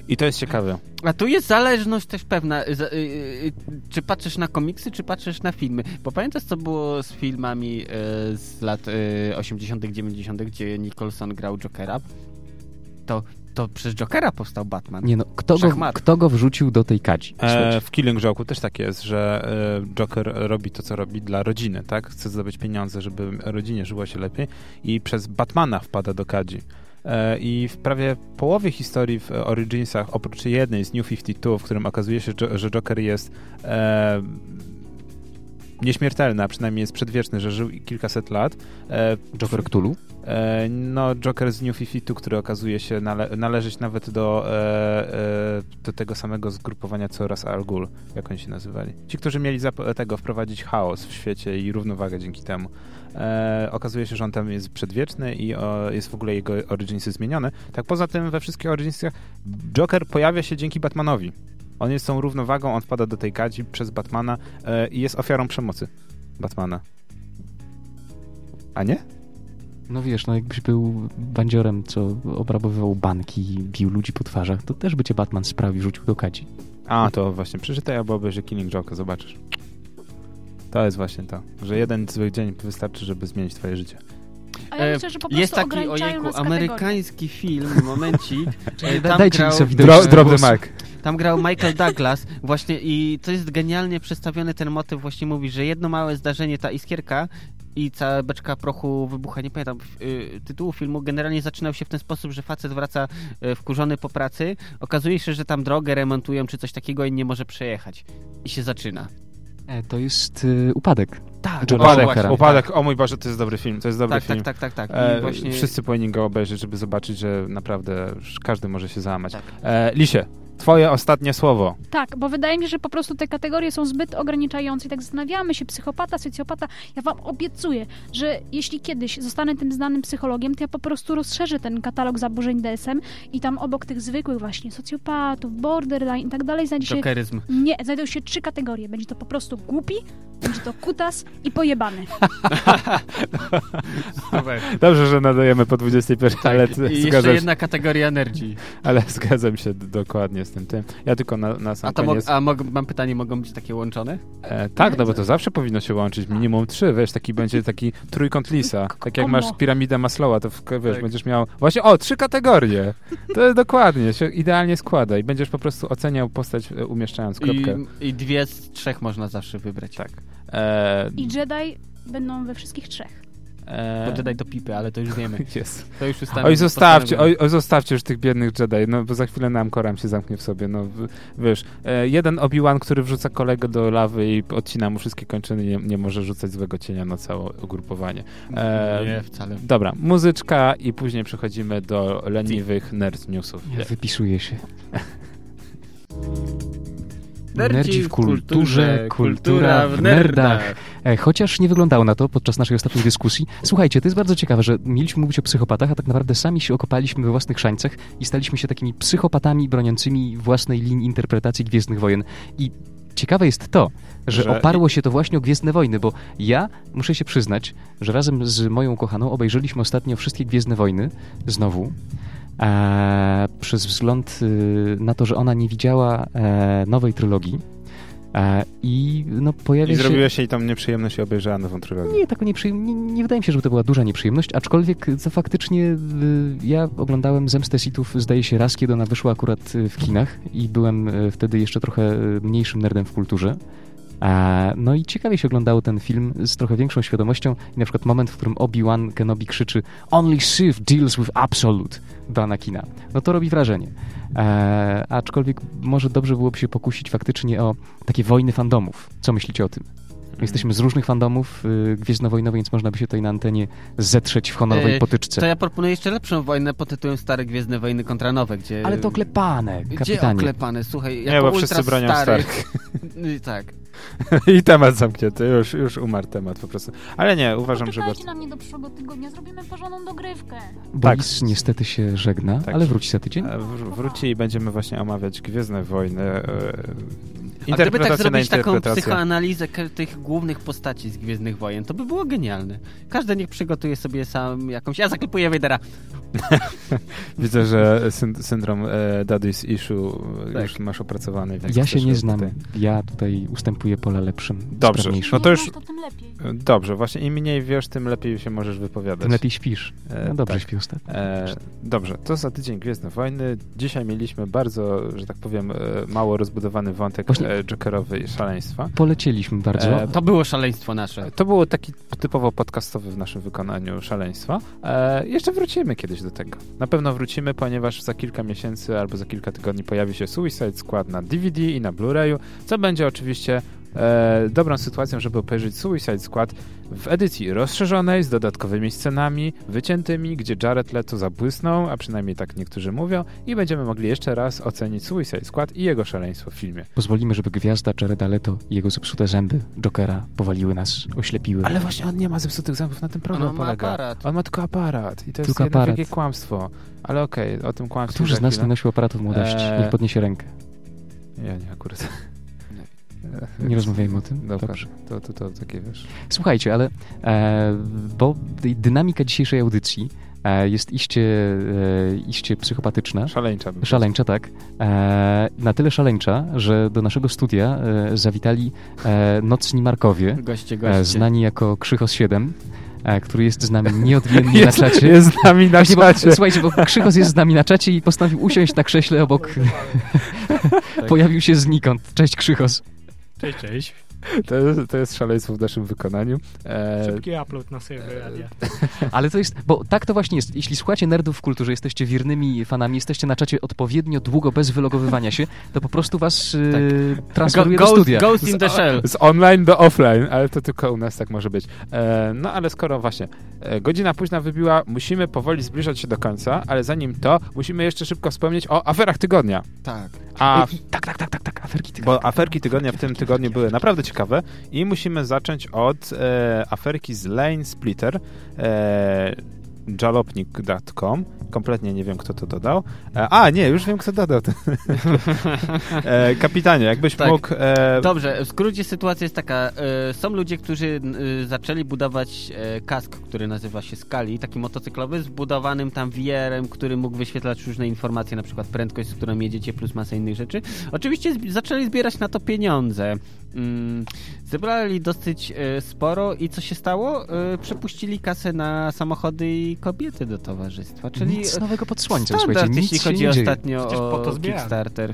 I to jest ciekawe. A tu jest zależność też pewna. Za- y, y, czy patrzysz na komiksy, czy patrzysz na filmy? Bo pamiętasz, co było z filmami y, z lat y, 80., 90., gdzie Nicholson grał Jokera? To, to przez Jokera powstał Batman. Nie no, kto go, kto go wrzucił do tej kadzi? E, w Killing Joke'u też tak jest, że e, Joker robi to, co robi dla rodziny, tak? Chce zdobyć pieniądze, żeby rodzinie żyło się lepiej i przez Batmana wpada do kadzi. E, I w prawie połowie historii w Originsach, oprócz jednej z New 52, w którym okazuje się, że- Joker jest e, nieśmiertelny, a przynajmniej jest przedwieczny, że żył kilkaset lat, e, Joker Cthulhu? E, No, Joker z New 52, który okazuje się nale należeć nawet do, e, e, do tego samego zgrupowania co Ras Al Ghul, jak oni się nazywali. Ci, którzy mieli tego wprowadzić chaos w świecie i równowagę dzięki temu. E, okazuje się, że on tam jest przedwieczny i o, jest w ogóle jego Originsy zmienione. Tak poza tym we wszystkich Originsach Joker pojawia się dzięki Batmanowi. On jest tą równowagą, on wpada do tej kadzi przez Batmana e, i jest ofiarą przemocy Batmana. A nie? No wiesz, no jakbyś był bandziorem, co obrabowywał banki i bił ludzi po twarzach, to też by cię Batman sprawił, rzucił do kadzi. A, to właśnie przeczytaj albo obejrzyj Killing Joke, zobaczysz. To jest właśnie to, że jeden zły dzień wystarczy, żeby zmienić twoje życie. A ja E, myślę, że po prostu Jest taki, kategorie. amerykański film, momencik. E, tam Dajcie grał, Dro, głosu. mic. tam grał Michael Douglas właśnie i to jest genialnie przedstawiony ten motyw, właśnie mówi, że jedno małe zdarzenie, ta iskierka i cała beczka prochu wybucha, nie pamiętam y, tytułu filmu, generalnie zaczynał się w ten sposób, że facet wraca y, wkurzony po pracy, okazuje się, że tam drogę remontują czy coś takiego i nie może przejechać. I się zaczyna. E, To jest y, upadek. Tak, Johna o, Upadek, właśnie, upadek. O mój Boże, to jest dobry film. To jest dobry Tak, film. tak, tak, tak, tak. E, właśnie... Wszyscy powinni go obejrzeć, żeby zobaczyć, że naprawdę każdy może się załamać. Tak. E, Lisie, twoje ostatnie słowo. Tak, bo wydaje mi się, że po prostu te kategorie są zbyt ograniczające i tak zastanawiamy się, psychopata, socjopata. Ja wam obiecuję, że jeśli kiedyś zostanę tym znanym psychologiem, to ja po prostu rozszerzę ten katalog zaburzeń DSM i tam obok tych zwykłych właśnie socjopatów, borderline i tak dalej znajdzie się... Jokeryzm. Nie, znajdą się trzy kategorie. Będzie to po prostu głupi, będzie to kutas i pojebany. Dobrze, że nadajemy po 21, ale, Tak, ty- I jeszcze jedna kategoria energii. ale zgadzam się dokładnie z tym. tym. Ja tylko na, na sam A, to koniec... a mog- mam pytanie, mogą być takie łączone? E, tak, no bo to zawsze powinno się łączyć. Minimum trzy, wiesz, taki będzie taki trójkąt lisa. Tak jak masz piramidę Maslowa, to w, wiesz, Tak. będziesz miał właśnie, o, trzy kategorie. To jest dokładnie, się idealnie składa i będziesz po prostu oceniał postać e, umieszczając kropkę. I, I dwie z trzech można zawsze wybrać. Tak. E, I Jedi będą we wszystkich trzech. E, Bo Jedi to pipy, ale to już wiemy. Jest. To już ustawiamy. Oj, zostawcie, oj, oj, zostawcie już tych biednych Jedi, no bo za chwilę nam koram się zamknie w sobie, no w- wiesz, e, jeden Obi-Wan, który wrzuca kolegę do lawy i odcina mu wszystkie kończyny, nie, nie może rzucać złego cienia na całe ugrupowanie. E, Nie, wcale. Dobra, muzyczka i później przechodzimy do leniwych nerd newsów. Ja wypisuję się. Nerdzi w kulturze, kultura w nerdach. E, Chociaż nie wyglądało na to podczas naszej ostatniej dyskusji. Słuchajcie, to jest bardzo ciekawe, że mieliśmy mówić o psychopatach, a tak naprawdę sami się okopaliśmy we własnych szańcach i staliśmy się takimi psychopatami broniącymi własnej linii interpretacji Gwiezdnych Wojen. I ciekawe jest to, że, Że- oparło się to właśnie o Gwiezdne Wojny, bo ja muszę się przyznać, że razem z moją kochaną obejrzeliśmy ostatnio wszystkie Gwiezdne Wojny znowu. E, przez wzgląd y, na to, że ona nie widziała e, nowej trylogii. E, I no, pojawia I się... zrobiła się jej tam nieprzyjemność i obejrzała nową trylogię. Nie, taką nieprzyjem... nie, nie wydaje mi się, żeby to była duża nieprzyjemność, aczkolwiek to faktycznie y, ja oglądałem Zemstę Sithów, zdaje się, raz, kiedy ona wyszła akurat w kinach i byłem wtedy jeszcze trochę mniejszym nerdem w kulturze. No i ciekawie się oglądało ten film z trochę większą świadomością i na przykład moment, w którym Obi-Wan Kenobi krzyczy Only Sith deals with absolute do Anakina. No to robi wrażenie. Aczkolwiek może dobrze byłoby się pokusić faktycznie o takie wojny fandomów. Co myślicie o tym? Jesteśmy z różnych fandomów y, gwiezdnowojnowych, więc można by się tutaj na antenie zetrzeć w honorowej E, potyczce. To ja proponuję jeszcze lepszą wojnę pod tytułem Stare Gwiezdne Wojny kontra Nowe, gdzie... Ale to oklepane, Gdzie kapitanie. oklepane? Słuchaj, Nie, jako bo ultra wszyscy bronią starych... Y, tak. I temat zamknięty, już, już umarł temat po prostu. Ale nie, uważam, że... Poczekajcie na mnie do przyszłego tygodnia, zrobimy porządną dogrywkę. Boris Tak. niestety się żegna, Tak. ale wróci za tydzień. E, wr- Wróci i będziemy właśnie omawiać Gwiezdne Wojny. A gdyby tak zrobić taką psychoanalizę tych głównych postaci z Gwiezdnych Wojen, to by było genialne. Każdy niech przygotuje sobie sam jakąś... Ja zaklepuję Wejdera. Widzę, że syn- syndrom e, Daddy's Issue e, Tak. już masz opracowany. Więc Ja się nie tutaj- znam. Ja tutaj ustępuję pola lepszym, Dobrze. No to już- to tym lepiej. E, Dobrze, właśnie im mniej wiesz, tym lepiej się możesz wypowiadać. Tym lepiej śpisz. E, No dobrze tak. śpi ostatnio. E, dobrze, to za tydzień Gwiezdne Wojny. Dzisiaj mieliśmy bardzo, że tak powiem, mało rozbudowany wątek Właśnie- Jokerowy i szaleństwa. Polecieliśmy bardzo. E, To było szaleństwo nasze. To było taki typowo podcastowy w naszym wykonaniu szaleństwa. E, jeszcze wrócimy kiedyś do tego. Na pewno wrócimy, ponieważ za kilka miesięcy albo za kilka tygodni pojawi się Suicide Squad na DVD i na Blu-rayu, co będzie oczywiście e, dobrą sytuacją, żeby obejrzeć Suicide Squad w edycji rozszerzonej, z dodatkowymi scenami, wyciętymi, gdzie Jared Leto zabłysnął, a przynajmniej tak niektórzy mówią, i będziemy mogli jeszcze raz ocenić Suicide Squad i jego szaleństwo w filmie. Pozwolimy, żeby gwiazda Jareda Leto i jego zepsute zęby Jokera powaliły nas, oślepiły. Ale właśnie on nie ma zepsutych zębów, na tym problem On ma polega. aparat. On ma tylko aparat i to jest Tylko aparat. wielkie kłamstwo. Ale okej, o tym kłamstwie za z nas nie nosił aparatu w młodości? Eee. Niech podniesie rękę. Ja nie, akurat. Nie rozmawiajmy o tym. Dobra, Dobrze. to, to, to takie wiesz. Słuchajcie, ale e, bo dy- dynamika dzisiejszej audycji e, jest iście, e, iście psychopatyczna. Szaleńcza. Szaleńcza, tak. E, na tyle szaleńcza, że do naszego studia e, zawitali e, nocni Markowie, Goście, e, goście. znani jako Krzychos 7. e, który jest z nami nieodmiennie Jest, na czacie. jest z nami na Właśnie, bo, czacie. słuchajcie, bo Krzychos jest z nami na czacie i postanowił usiąść na krześle obok. Pojawił się znikąd. Cześć Krzychos. Cześć, cześć. To jest, to jest szaleństwo w naszym wykonaniu. E, Szybki upload na serwer radia. Ale to jest, bo tak to właśnie jest. Jeśli słuchacie nerdów w kulturze, jesteście wiernymi fanami, jesteście na czacie odpowiednio długo bez wylogowywania się, to po prostu was yy, transferuje do Ghost, studia. Ghost in the Shell. z online do offline, ale to tylko u nas tak może być. E, no ale skoro właśnie e, godzina późna wybiła, musimy powoli zbliżać się do końca, ale zanim to, musimy jeszcze szybko wspomnieć o aferach tygodnia. Tak. A tak, tak, tak, tak, tak, aferki tylko. Bo aferki tygodnia w tym tygodniu były naprawdę ciekawe i musimy zacząć od e, aferki z Lane Splitter, e, jalopnik.com. Kompletnie nie wiem, kto to dodał. E, a, nie, już wiem, kto dodał. e, kapitanie, jakbyś Tak. mógł... E, Dobrze, w skrócie sytuacja jest taka. e, są ludzie, którzy zaczęli budować kask, który nazywa się Skali, taki motocyklowy, z budowanym tam VR-em, który mógł wyświetlać różne informacje, na przykład prędkość, z którą jedziecie, plus masę innych rzeczy. Oczywiście zaczęli zbierać na to pieniądze. Mm, zebrali dosyć e, sporo i co się stało? E, przepuścili kasę na samochody i kobiety do towarzystwa, czyli Nic nowego pod słońcem, słuchajcie, jeśli nic chodzi ostatnio o. Kickstarter.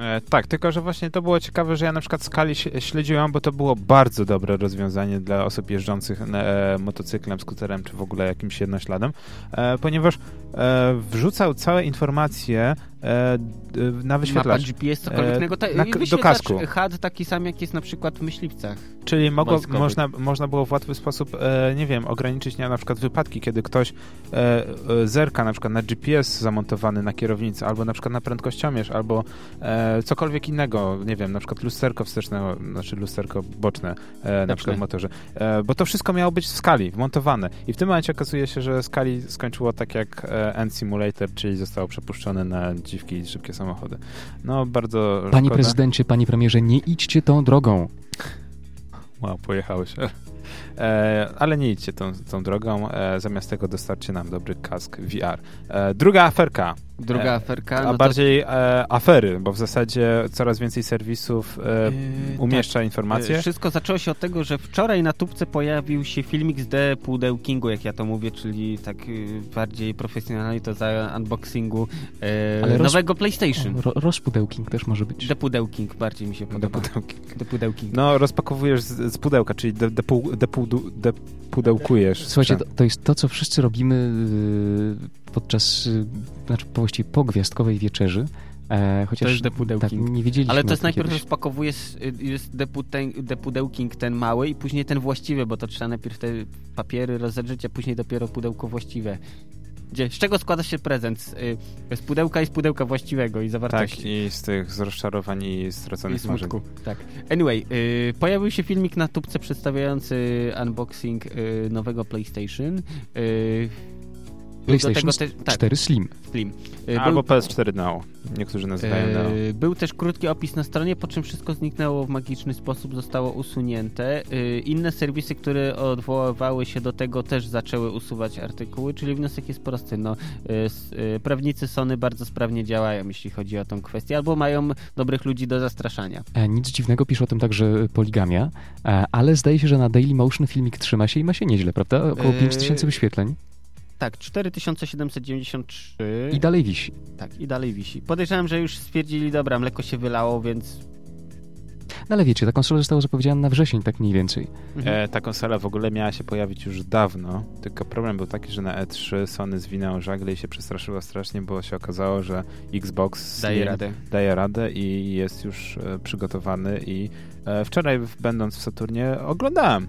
E, tak, tylko że właśnie to było ciekawe, że ja na przykład skali śledziłem, bo to było bardzo dobre rozwiązanie dla osób jeżdżących e, motocyklem, skuterem czy w ogóle jakimś jednośladem, e, ponieważ e, wrzucał całe informacje e, na Mapa wyświetlacz. GPS, cokolwiek E, innego. Ta, na- do kasku. HUD taki sam, jak jest na przykład w myśliwcach. Czyli mogło, można, można było w łatwy sposób, e, nie wiem, ograniczyć na, na przykład wypadki, kiedy ktoś e, e, zerka na przykład na GPS zamontowany na kierownicy, albo na przykład na prędkościomierz, albo e, cokolwiek innego, nie wiem, na przykład lusterko wsteczne, znaczy lusterko boczne, e, na przykład w motorze. E, bo to wszystko miało być w skali, wmontowane. I w tym momencie okazuje się, że skali skończyło tak jak End Simulator, czyli zostało przepuszczone na dziwki i szybkie samochody. No, bardzo Panie szkoda. prezydencie, panie premierze, nie idźcie tą drogą. Wow, pojechałeś. E, ale nie idźcie tą, tą drogą, e, zamiast tego dostarcie nam dobry kask VR. E, druga aferka, Druga aferka. a no to- bardziej e, afery, bo w zasadzie coraz więcej serwisów umieszcza tak. informacje. Wszystko zaczęło się od tego, że wczoraj na tubce pojawił się filmik z depudełkingu, jak ja to mówię, czyli tak bardziej profesjonalnie to za unboxingu Ale roz- nowego PlayStation. Ro, rozpudełking też może być. Depudełking bardziej mi się do podoba. pudełki. Depudełking. No, rozpakowujesz z, z pudełka, czyli de, depu, depudu, depudełkujesz. Słuchajcie, Tak. to, to jest to, co wszyscy robimy yy, podczas, yy, znaczy właściwie po gwiazdkowej wieczerzy. E, chociaż To jest tak, depudełking. nie wiedzieliśmy Ale to jest najpierw kiedyś. rozpakowujesz, y, jest depudełking ten mały i później ten właściwy, bo to trzeba najpierw te papiery rozedrzeć, a później dopiero pudełko właściwe. Gdzie, z czego składa się prezent? Y, Z pudełka i z pudełka właściwego i Tak, zawartości. i z tych z rozczarowań i I straconych marzeń. smutku. Tak. Anyway, y, pojawił się filmik na tubce przedstawiający unboxing y, nowego PlayStation. PlayStation tego te- tak, 4 Slim. Slim. Y, Albo był- PS4 Now. Niektórzy nazywają Now. Yy, Był też krótki opis na stronie, po czym wszystko zniknęło w magiczny sposób, zostało usunięte. Yy, Inne serwisy, które odwoływały się do tego, też zaczęły usuwać artykuły, czyli wniosek jest prosty. No, yy, prawnicy Sony bardzo sprawnie działają, jeśli chodzi o tą kwestię, albo mają dobrych ludzi do zastraszania. E, nic dziwnego, pisze o tym także Poligamia, e, ale zdaje się, że na Dailymotion filmik trzyma się i ma się nieźle, prawda? Około Yy, 5000 wyświetleń Tak, 4793 i dalej wisi. tak, i dalej wisi. Podejrzewam, że już stwierdzili, dobra, mleko się wylało, więc... No ale wiecie, ta konsola została zapowiedziana na wrzesień, tak mniej więcej. Mhm. E, ta konsola w ogóle miała się pojawić już dawno, tylko problem był taki, że na E3 Sony zwinęło żagle i się przestraszyło strasznie, bo się okazało, że Xbox Daje radę. daje radę i jest już e, przygotowany i e, wczoraj będąc w Saturnie oglądałem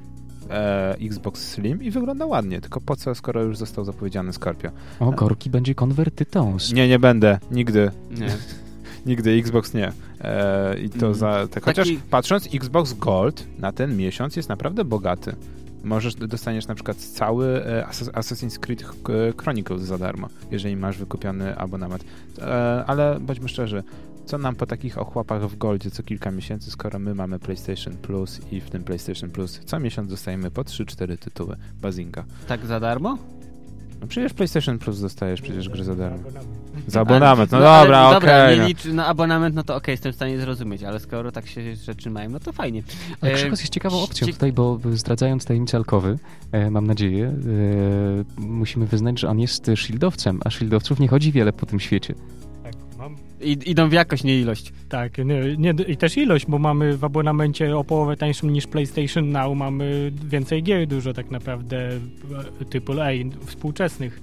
e, Xbox Slim i wygląda ładnie, tylko po co, skoro już został zapowiedziany Scorpio? O, Gorki będzie konwertytą. Nie, nie będę, nigdy, Nie. nigdy, Xbox nie. E, I to Mm. za... Tak, chociaż Taki- patrząc, Xbox Gold na ten miesiąc jest naprawdę bogaty. Możesz, dostaniesz na przykład cały e, Assas- Assassin's Creed Chronicles za darmo, jeżeli masz wykupiony abonament. E, ale bądźmy szczerzy, co nam po takich ochłapach w Goldzie co kilka miesięcy, skoro my mamy PlayStation Plus i w tym PlayStation Plus co miesiąc dostajemy po 3-4 tytuły Bazinga. Tak za darmo? No przecież PlayStation Plus dostajesz przecież gry za darmo. Abonament. Za abonament, no, ale- dobra, okej. Dobra, nie no. licz na abonament, no to okej, jestem w stanie zrozumieć, ale skoro tak się rzeczy mają, no to fajnie. Ale E, Krzykos jest ciekawą opcją tutaj, bo zdradzając tajemnice alkowy, e, mam nadzieję, e, musimy wyznać, że on jest shieldowcem, a shieldowców nie chodzi wiele po tym świecie. I, idą w jakość, nie ilość. Tak, nie, nie, i też ilość, bo mamy w abonamencie o połowę tańszym niż PlayStation Now, mamy więcej gier dużo tak naprawdę e, typu A współczesnych.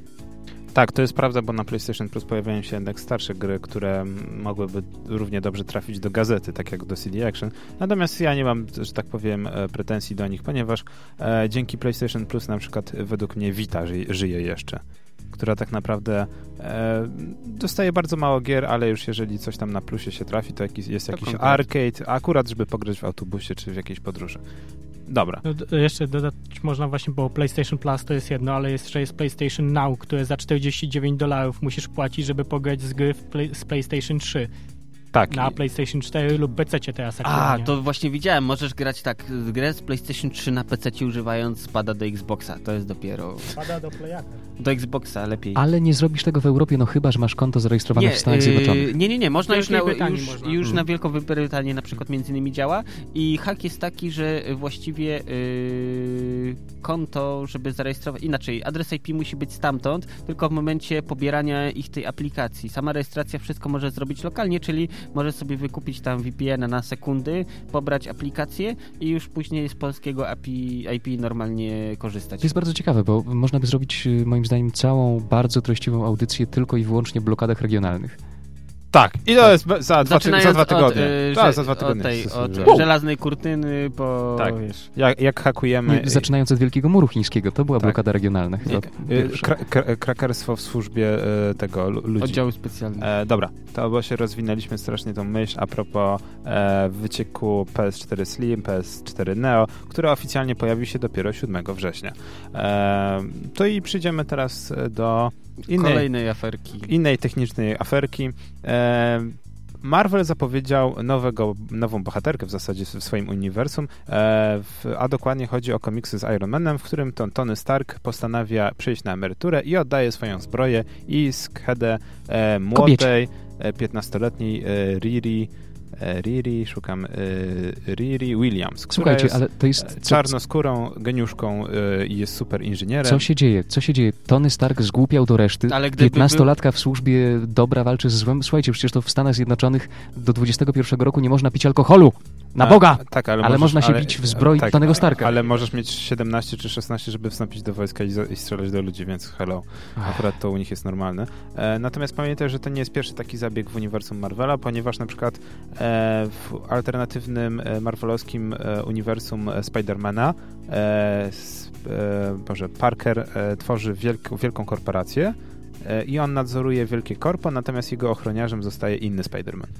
Tak, to jest prawda, bo na PlayStation Plus pojawiają się jednak starsze gry, które mogłyby równie dobrze trafić do gazety, tak jak do CD Action. Natomiast ja nie mam, że tak powiem, e, pretensji do nich, ponieważ e, dzięki PlayStation Plus na przykład według mnie Vita ży, żyje jeszcze, która tak naprawdę e, dostaje bardzo mało gier, ale już jeżeli coś tam na plusie się trafi, to jakiś, jest To jakiś konkret. arcade, akurat żeby pograć w autobusie czy w jakiejś podróży. Dobra. No, jeszcze dodać można właśnie, bo PlayStation Plus to jest jedno, ale jeszcze jest PlayStation Now, które za 49 dolarów musisz płacić, żeby pograć z gry w play, z PlayStation 3 Tak. na PlayStation 4 lub PC teraz A, aktywnie. to właśnie widziałem, możesz grać tak, grę z PlayStation 3 na PC używając pada do Xboxa, to jest dopiero... Pada do playaka. Do Xboxa lepiej. Ale nie zrobisz tego w Europie, no chyba, że masz konto zarejestrowane w Stanach yy, Zjednoczonych. Nie, nie, nie, można już, na, już, można. już na Wielką Brytanię na przykład między innymi działa i hak jest taki, że właściwie yy, konto, żeby zarejestrować, inaczej, adres IP musi być stamtąd, tylko w momencie pobierania ich tej aplikacji. Sama rejestracja wszystko może zrobić lokalnie, czyli może sobie wykupić tam VPN na sekundy, pobrać aplikację i już później z polskiego API, IP normalnie korzystać. To jest bardzo ciekawe, bo można by zrobić y, moim zdaniem całą bardzo treściwą audycję tylko i wyłącznie w blokadach regionalnych. Tak, i to jest be- za dwa, ty- Zaczynając za dwa tygodnie. Od, yy, tak, że- za dwa tygodnie. Od, tej, jest- od że- żelaznej kurtyny po... Tak. Wiesz, Jak, jak hakujemy... Nie, Zaczynając od Wielkiego Muru Chińskiego, to była Tak. blokada regionalna chyba. Y, kra- kra- krakerstwo w służbie e, tego lu- ludzi. oddziały specjalne. E, dobra, to bo się rozwinęliśmy strasznie tą myśl a propos e, wycieku PS4 Slim, PS4 Neo, który oficjalnie pojawi się dopiero 7 września. E, to i przyjdziemy teraz e, do innej, Kolejnej aferki. innej technicznej aferki. E, Marvel zapowiedział nowego, nową bohaterkę w zasadzie w swoim uniwersum, e, a dokładnie chodzi o komiksy z Iron Manem, w którym to Tony Stark postanawia przyjść na emeryturę i oddaje swoją zbroję i schedę e, młodej, e, 15-letniej e, Riri, e, Riri, szukam, e, Riri Williams, która Słuchajcie, jest ale to jest... e, Co, czarnoskórą geniuszką e, i jest super inżynierem. co się dzieje? Co się dzieje? Tony Stark zgłupiał do reszty. Ale gdyby 15-latka w służbie dobra walczy z złem. Słuchajcie, przecież to w Stanach Zjednoczonych do 21 roku nie można pić alkoholu. Na A, Boga! Tak, ale, Ale możesz, można się ale- bić w zbroi tak, Tonego Starka. Ale możesz mieć 17 czy 16, żeby wstąpić do wojska i, i strzelać do ludzi, więc hello. Akurat to u nich jest normalne. E, natomiast pamiętaj, że to nie jest pierwszy taki zabieg w uniwersum Marvela, ponieważ na przykład e, w alternatywnym e, marvelowskim e, uniwersum e, Spidermana e, e, Boże, Parker e, tworzy wielk, wielką korporację e, i on nadzoruje wielkie korpo, natomiast jego ochroniarzem zostaje inny Spiderman.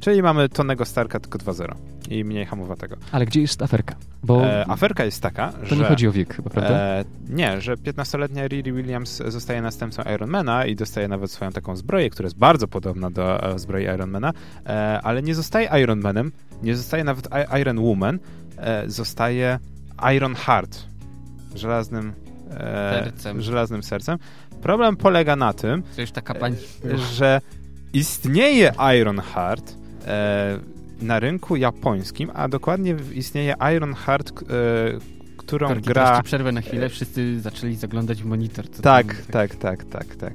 Czyli mamy Tonego Starka tylko 2.0 i mniej hamowatego. Ale gdzie jest aferka? Bo E, aferka jest taka, to że... nie chodzi o wiek chyba, prawda? E, nie, że 15-letnia Riri Williams zostaje następcą Ironmana i dostaje nawet swoją taką zbroję, która jest bardzo podobna do e, zbroi Ironmana, e, ale nie zostaje Ironmanem, nie zostaje nawet I Iron Woman, e, zostaje Iron Heart, żelaznym, e, Sercem. żelaznym sercem. Problem polega na tym, To już taka pani... że istnieje Iron Heart na rynku japońskim, a dokładnie istnieje Iron Heart, e, którą Korki, gra... przerwę na chwilę, wszyscy zaczęli zaglądać w monitor. Co Tak, tak, tak, tak, tak.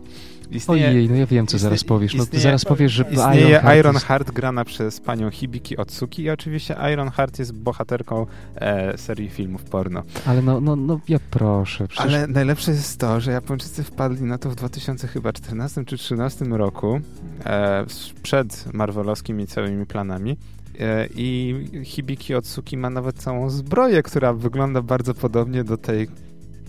Istnieje, Ojej, no ja wiem, co istnie- zaraz powiesz. No, istnieje- zaraz powiesz, że istnieje Iron Heart Iron jest- Heart grana przez panią Hibiki Otsuki i oczywiście Iron Heart jest bohaterką e, serii filmów porno. Ale no, no, no ja proszę. Przecież... Ale najlepsze jest to, że Japończycy wpadli na to w 2014 czy 2013 roku, e, przed marvelowskimi całymi planami. E, I Hibiki Otsuki ma nawet całą zbroję, która wygląda bardzo podobnie do tej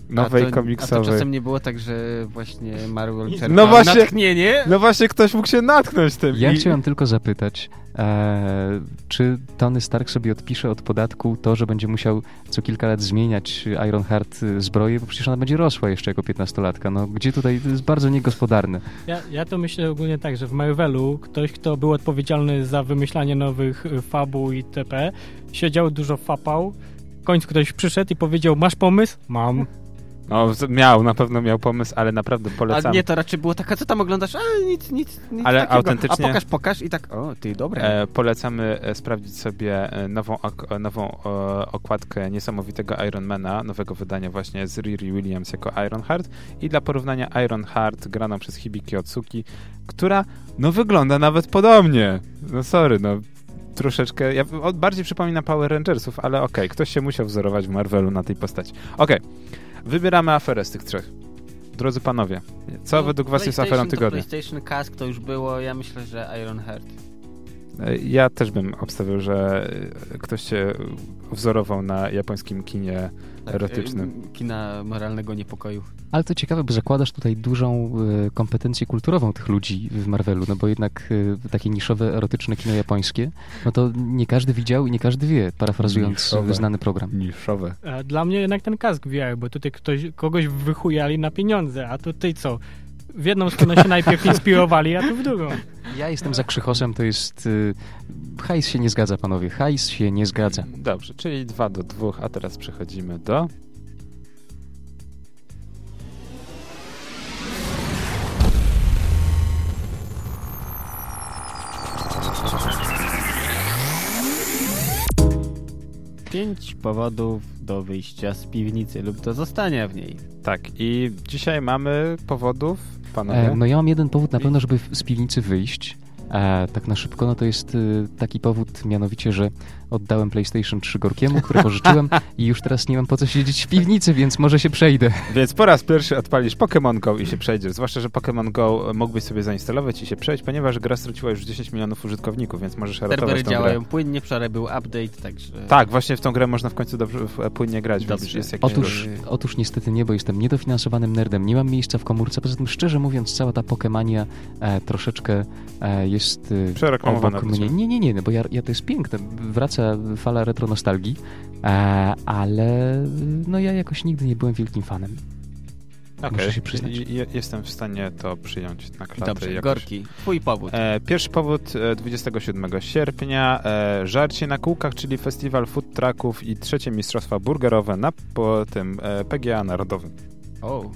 nowej a to, A komiksowej. to czasem nie było tak, że właśnie Marvel No czerpał właśnie- natchnienie? No właśnie, ktoś mógł się natknąć tym. Ja I- chciałem tylko zapytać, e, czy Tony Stark sobie odpisze od podatku to, że będzie musiał co kilka lat zmieniać Iron Heart y, zbroję, bo przecież ona będzie rosła jeszcze jako 15-latka. No, gdzie tutaj to jest bardzo niegospodarne. Ja, ja to myślę ogólnie tak, że w Marvelu ktoś, kto był odpowiedzialny za wymyślanie nowych fabuł i TP, siedział, dużo fapał. W końcu ktoś przyszedł i powiedział, masz pomysł? Mam. No, miał, na pewno miał pomysł, ale naprawdę A polecam. nie, to raczej było taka, co tam oglądasz? A nic, nic, nic Ale takiego. autentycznie- A pokaż, pokaż i tak, o, ty, dobre. E, polecamy e, sprawdzić sobie e, nową, ok, e, nową e, okładkę niesamowitego Ironmana, nowego wydania właśnie z Riri Williams jako Ironheart i dla porównania Ironheart graną przez Hibiki Otsuki, która no wygląda nawet podobnie. No sorry, no troszeczkę, ja, bardziej przypomina Power Rangersów, ale okej, ktoś się musiał wzorować w Marvelu na tej postaci. Okej, wybieramy aferę z tych trzech. Drodzy panowie, co No, według was jest aferą tygodnia? PlayStation Cask to już było, ja myślę, że Iron Heart. E, Ja też bym obstawiał, że e, ktoś się wzorował na japońskim kinie Tak, erotycznym. y, Kina moralnego niepokoju. Ale to ciekawe, bo zakładasz tutaj dużą e, kompetencję kulturową tych ludzi w Marvelu, no bo jednak e, takie niszowe, erotyczne kino japońskie, no to nie każdy widział i nie każdy wie, parafrazując Niszowe. znany program. Niszowe. A Dla mnie jednak ten kask VR, bo tutaj ktoś, kogoś wychujali na pieniądze, a tutaj co? W jedną stronę się najpierw inspirowali, a tu w drugą. Ja jestem za Krzychosem, to jest... y, Hajs się nie zgadza, panowie, hajs się nie zgadza. Dobrze, czyli 2 do 2, a teraz przechodzimy do... Pięć powodów do wyjścia z piwnicy lub do zostania w niej. Tak, i dzisiaj mamy powodów, panowie. E, no ja mam jeden powód na pewno, żeby z piwnicy wyjść. E, tak na szybko, no to jest y, taki powód, mianowicie, że oddałem PlayStation 3 Gorkiemu, które pożyczyłem i już teraz nie mam po co siedzieć w piwnicy, więc może się przejdę. Więc po raz pierwszy odpalisz Pokémon Go i się przejdziesz. Zwłaszcza, że Pokémon Go mógłbyś sobie zainstalować i się przejść, ponieważ gra straciła już 10 milionów użytkowników, więc możesz ratować Serwery tą grę. działają płynnie, wczoraj był update, także... Tak, właśnie w tą grę można w końcu dobrze, w- płynnie grać, więc Dobrze. jest jakiś Otóż, otóż niestety nie, bo jestem niedofinansowanym nerdem, nie mam miejsca w komórce, poza tym szczerze mówiąc cała ta Pokemania e, troszeczkę e, jest e, Przereklamowana mnie. Nie, nie, nie, no bo ja, ja to jest piękne, wraca fala retro nostalgii, e, ale no ja jakoś nigdy nie byłem wielkim fanem. Okej, Muszę się przyznać. i- i- Jestem w stanie to przyjąć na klatę. Dobrze, jakoś. Gorki, twój powód. E, pierwszy powód e, 27 sierpnia e, Żarcie na kółkach, czyli festiwal food trucków i trzecie mistrzostwa burgerowe na po tym e, PGA Narodowym. O,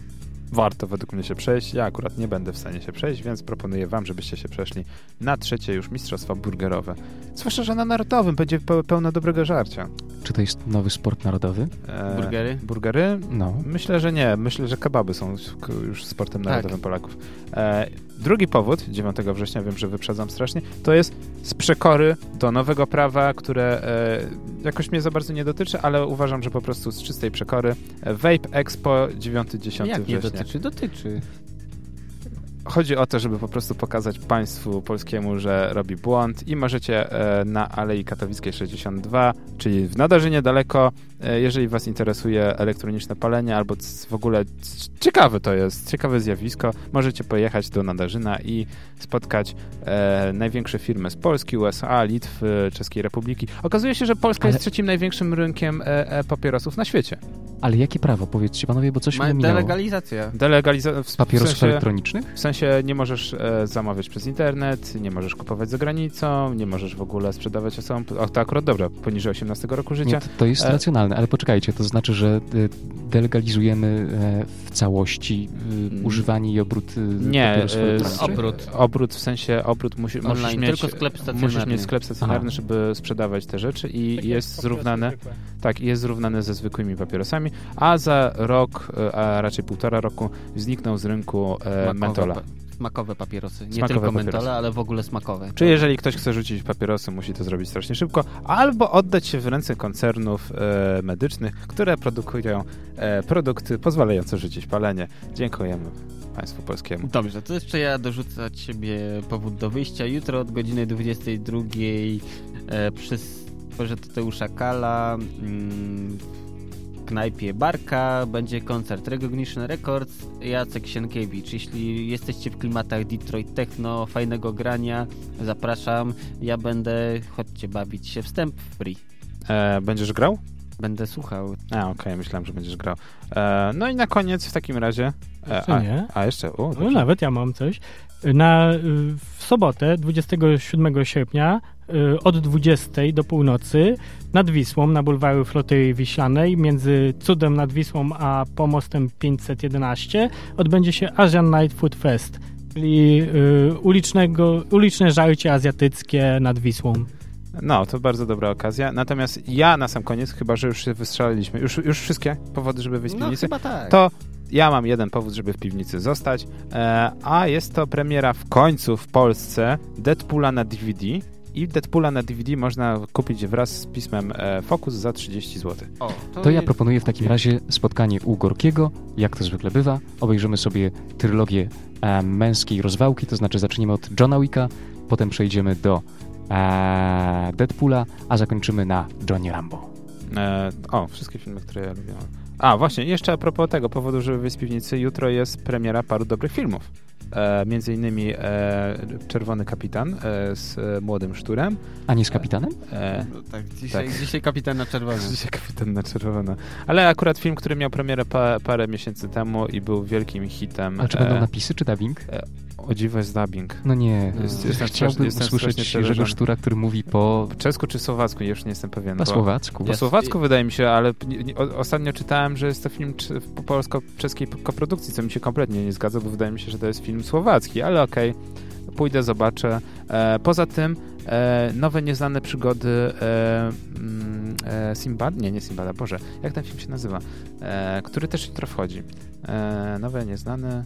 Warto według mnie się przejść. Ja akurat nie będę w stanie się przejść, więc proponuję wam, żebyście się przeszli na trzecie już mistrzostwa burgerowe. Zwłaszcza, że na Narodowym będzie pe pełno dobrego żarcia. Czy to jest nowy sport narodowy? E, burgery? Burgery? No. Myślę, że nie. Myślę, że kebaby są już sportem Tak. narodowym Polaków. E, drugi powód, 9 września, wiem, że wyprzedzam strasznie, to jest z przekory do nowego prawa, które e, jakoś mnie za bardzo nie dotyczy, ale uważam, że po prostu z czystej przekory. E, Vape Expo 9-10 jak nie września. dotyczy? Dotyczy. Chodzi o to, żeby po prostu pokazać państwu polskiemu, że robi błąd i możecie e, na Alei Katowickiej 62, czyli w Nadarzynie niedaleko, e, jeżeli was interesuje elektroniczne palenie albo w ogóle ciekawe to jest, ciekawe zjawisko, możecie pojechać do Nadarzyna i spotkać e, największe firmy z Polski, USA, Litwy, Czeskiej Republiki. Okazuje się, że Polska Ale- jest trzecim największym rynkiem papierosów na świecie. Ale jakie prawo? Powiedzcie panowie, bo coś Ma mnie minęło. delegalizacja. Delegalizacja w, w Papierosów sensie... elektronicznych? W sensie nie możesz e, zamawiać przez internet, nie możesz kupować za granicą, nie możesz w ogóle sprzedawać osobom. O, to akurat dobra, poniżej 18 roku życia. Nie, to, to jest E- racjonalne, ale poczekajcie, to znaczy, że e, delegalizujemy e, w całości e, używanie i obrót e, Nie, e? Obrót. Obrót w sensie obrót musi, musisz Online, mieć. tylko sklep Musisz stacjonarny. mieć sklep stacjonarny, Aha. żeby sprzedawać te rzeczy i Tak jest zrównane. zwykłe. Tak, jest zrównane ze zwykłymi papierosami, a za rok, a raczej półtora roku zniknął z rynku e, mentola. Smakowe papierosy. Nie Smakowe tylko papierosy. mentole, ale w ogóle smakowe. Czy jeżeli ktoś chce rzucić papierosy, musi to zrobić strasznie szybko, albo oddać się w ręce koncernów e, medycznych, które produkują e, produkty pozwalające rzucić palenie. Dziękujemy państwu polskiemu. Dobrze, to jeszcze ja dorzucę od siebie powód do wyjścia. Jutro od godziny 22 e, przy sporze Tadeusza Kala mm, knajpie Barka będzie koncert Recognition Records Jacek Sienkiewicz. Jeśli jesteście w klimatach Detroit Techno, fajnego grania, zapraszam. Ja będę, chodźcie bawić się, wstęp free. E, będziesz grał? Będę słuchał. A, okej, myślałem, że będziesz grał. E, no i na koniec w takim razie... E, a, nie. a jeszcze, o, No nawet ja mam coś. Na, y, w sobotę, 27 sierpnia, od 20 do północy nad Wisłą, na bulwaru Flotyrii Wiślanej, między Cudem nad Wisłą a pomostem 511, odbędzie się Asian Night Food Fest, czyli y, ulicznego, uliczne żarcie azjatyckie nad Wisłą. No, to bardzo dobra okazja. Natomiast ja na sam koniec, chyba że już się wystrzelaliśmy, już, już wszystkie powody, żeby wyjść z No piwnicy, chyba tak. to ja mam jeden powód, żeby w piwnicy zostać, e, a jest to premiera w końcu w Polsce Deadpoola na DVD i Deadpoola na DVD można kupić wraz z pismem e, Focus za 30 zł. O, To ja je- proponuję w takim razie spotkanie u Gorkiego, jak to zwykle bywa. Obejrzymy sobie trylogię e, męskiej rozwałki, to znaczy zaczniemy od Johna Wicka, potem przejdziemy do e, Deadpoola, a zakończymy na Johnny Rambo. E, o, wszystkie filmy, które ja lubię. A, właśnie, jeszcze a propos tego powodu, żeby wyjść z piwnicy, jutro jest premiera paru dobrych filmów. E, między innymi e, Czerwony Kapitan e, z Młodym Szturem. A nie z kapitanem? E, No, tak, dzisiaj, Tak. dzisiaj kapitan na czerwono. Dzisiaj Kapitan na Czerwono. Ale akurat film, który miał premierę pa, parę miesięcy temu i był wielkim hitem. Ale czy e, będą napisy, czy dubbing? O dziwo jest dubbing. No nie. Jest- jestem strasznie- Chciałbym jestem usłyszeć Jerzego. Sztura, który mówi po, Po czesku czy słowacku? Już nie jestem pewien. po bo- słowacku. Po Jest- słowacku wydaje mi się, ale nie- nie- o- ostatnio czytałem, że jest to film czy- po polsko-czeskiej koprodukcji, co mi się kompletnie nie zgadza, bo wydaje mi się, że to jest film słowacki, ale okej, pójdę, zobaczę. E, poza tym nowe nieznane przygody e, mm, e, Simbad? Nie, nie Simbada, Boże, jak ten film się nazywa? E, który też jutro wchodzi. E, nowe nieznane...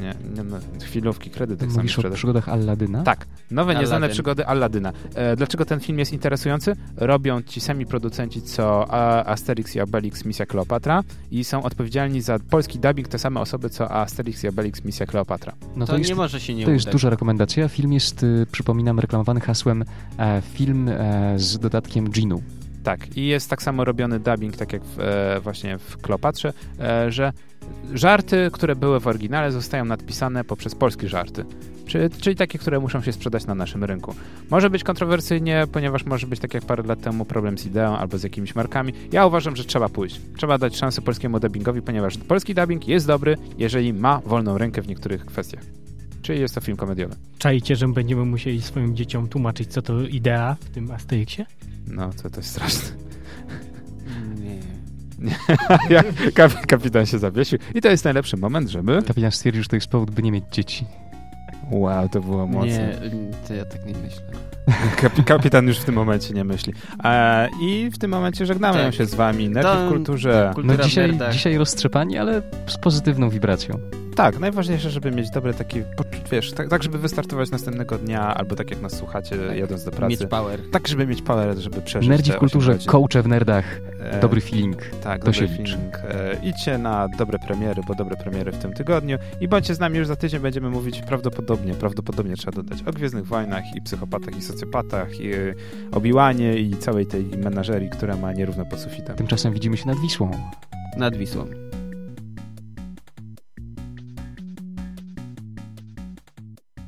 Nie, nie no, chwilówki, kredyt tak Mówisz o przygodach Alladyna? Tak, nowe nieznane Aladdin. przygody Alladyna. E, dlaczego ten film jest interesujący? Robią ci sami producenci co A- Asterix i Obelix Misja Kleopatra i są odpowiedzialni za polski dubbing te same osoby co Asterix i Obelix Misja Kleopatra. No to, to, jest, nie może się nie to jest udać. duża rekomendacja. Film jest, y, przypominam, reklamowany hasłem e, film e, z dodatkiem Ginu. Tak, i jest tak samo robiony dubbing, tak jak w, e, właśnie w Kleopatrze, e, że żarty, które były w oryginale, zostają nadpisane poprzez polskie żarty. Czyli, czyli takie, które muszą się sprzedać na naszym rynku. Może być kontrowersyjnie, ponieważ może być tak jak parę lat temu problem z ideą albo z jakimiś markami. Ja uważam, że trzeba pójść. Trzeba dać szansę polskiemu dubbingowi, ponieważ polski dubbing jest dobry, jeżeli ma wolną rękę w niektórych kwestiach. Czyli jest to film komediowy. Czajcie, że będziemy musieli swoim dzieciom tłumaczyć, co to idea w tym Asterixie? No, to, to jest straszne. Nie. Kap- kapitan się zawiesił. I to jest najlepszy moment, żeby... Kapitan stwierdził, że to jest powód, by nie mieć dzieci. Wow, to było mocne. Nie, to ja tak nie myślę. Kapi- kapitan już w tym momencie nie myśli. E, I w tym momencie żegnamy Tak. się z wami. Nerdy To- w kulturze. Kultura No dzisiaj, dzisiaj roztrzepani, ale z pozytywną wibracją. Tak, najważniejsze, żeby mieć dobre takie poczucie, wiesz, tak, tak, żeby wystartować następnego dnia, albo tak jak nas słuchacie, jadąc do pracy. Mieć power. Tak, żeby mieć power, żeby przeżyć Nerdzi w kulturze, coache w nerdach, E, dobry feeling. Tak, to dobry się liczy. feeling. E, idźcie na dobre premiery, bo dobre premiery w tym tygodniu i bądźcie z nami już za tydzień, będziemy mówić prawdopodobnie, prawdopodobnie trzeba dodać o Gwiezdnych Wojnach i psychopatach i socjopatach i e, Obiłanie i całej tej menażerii, która ma nierówno pod sufitem. Tymczasem widzimy się nad Wisłą. Nad Wisłą.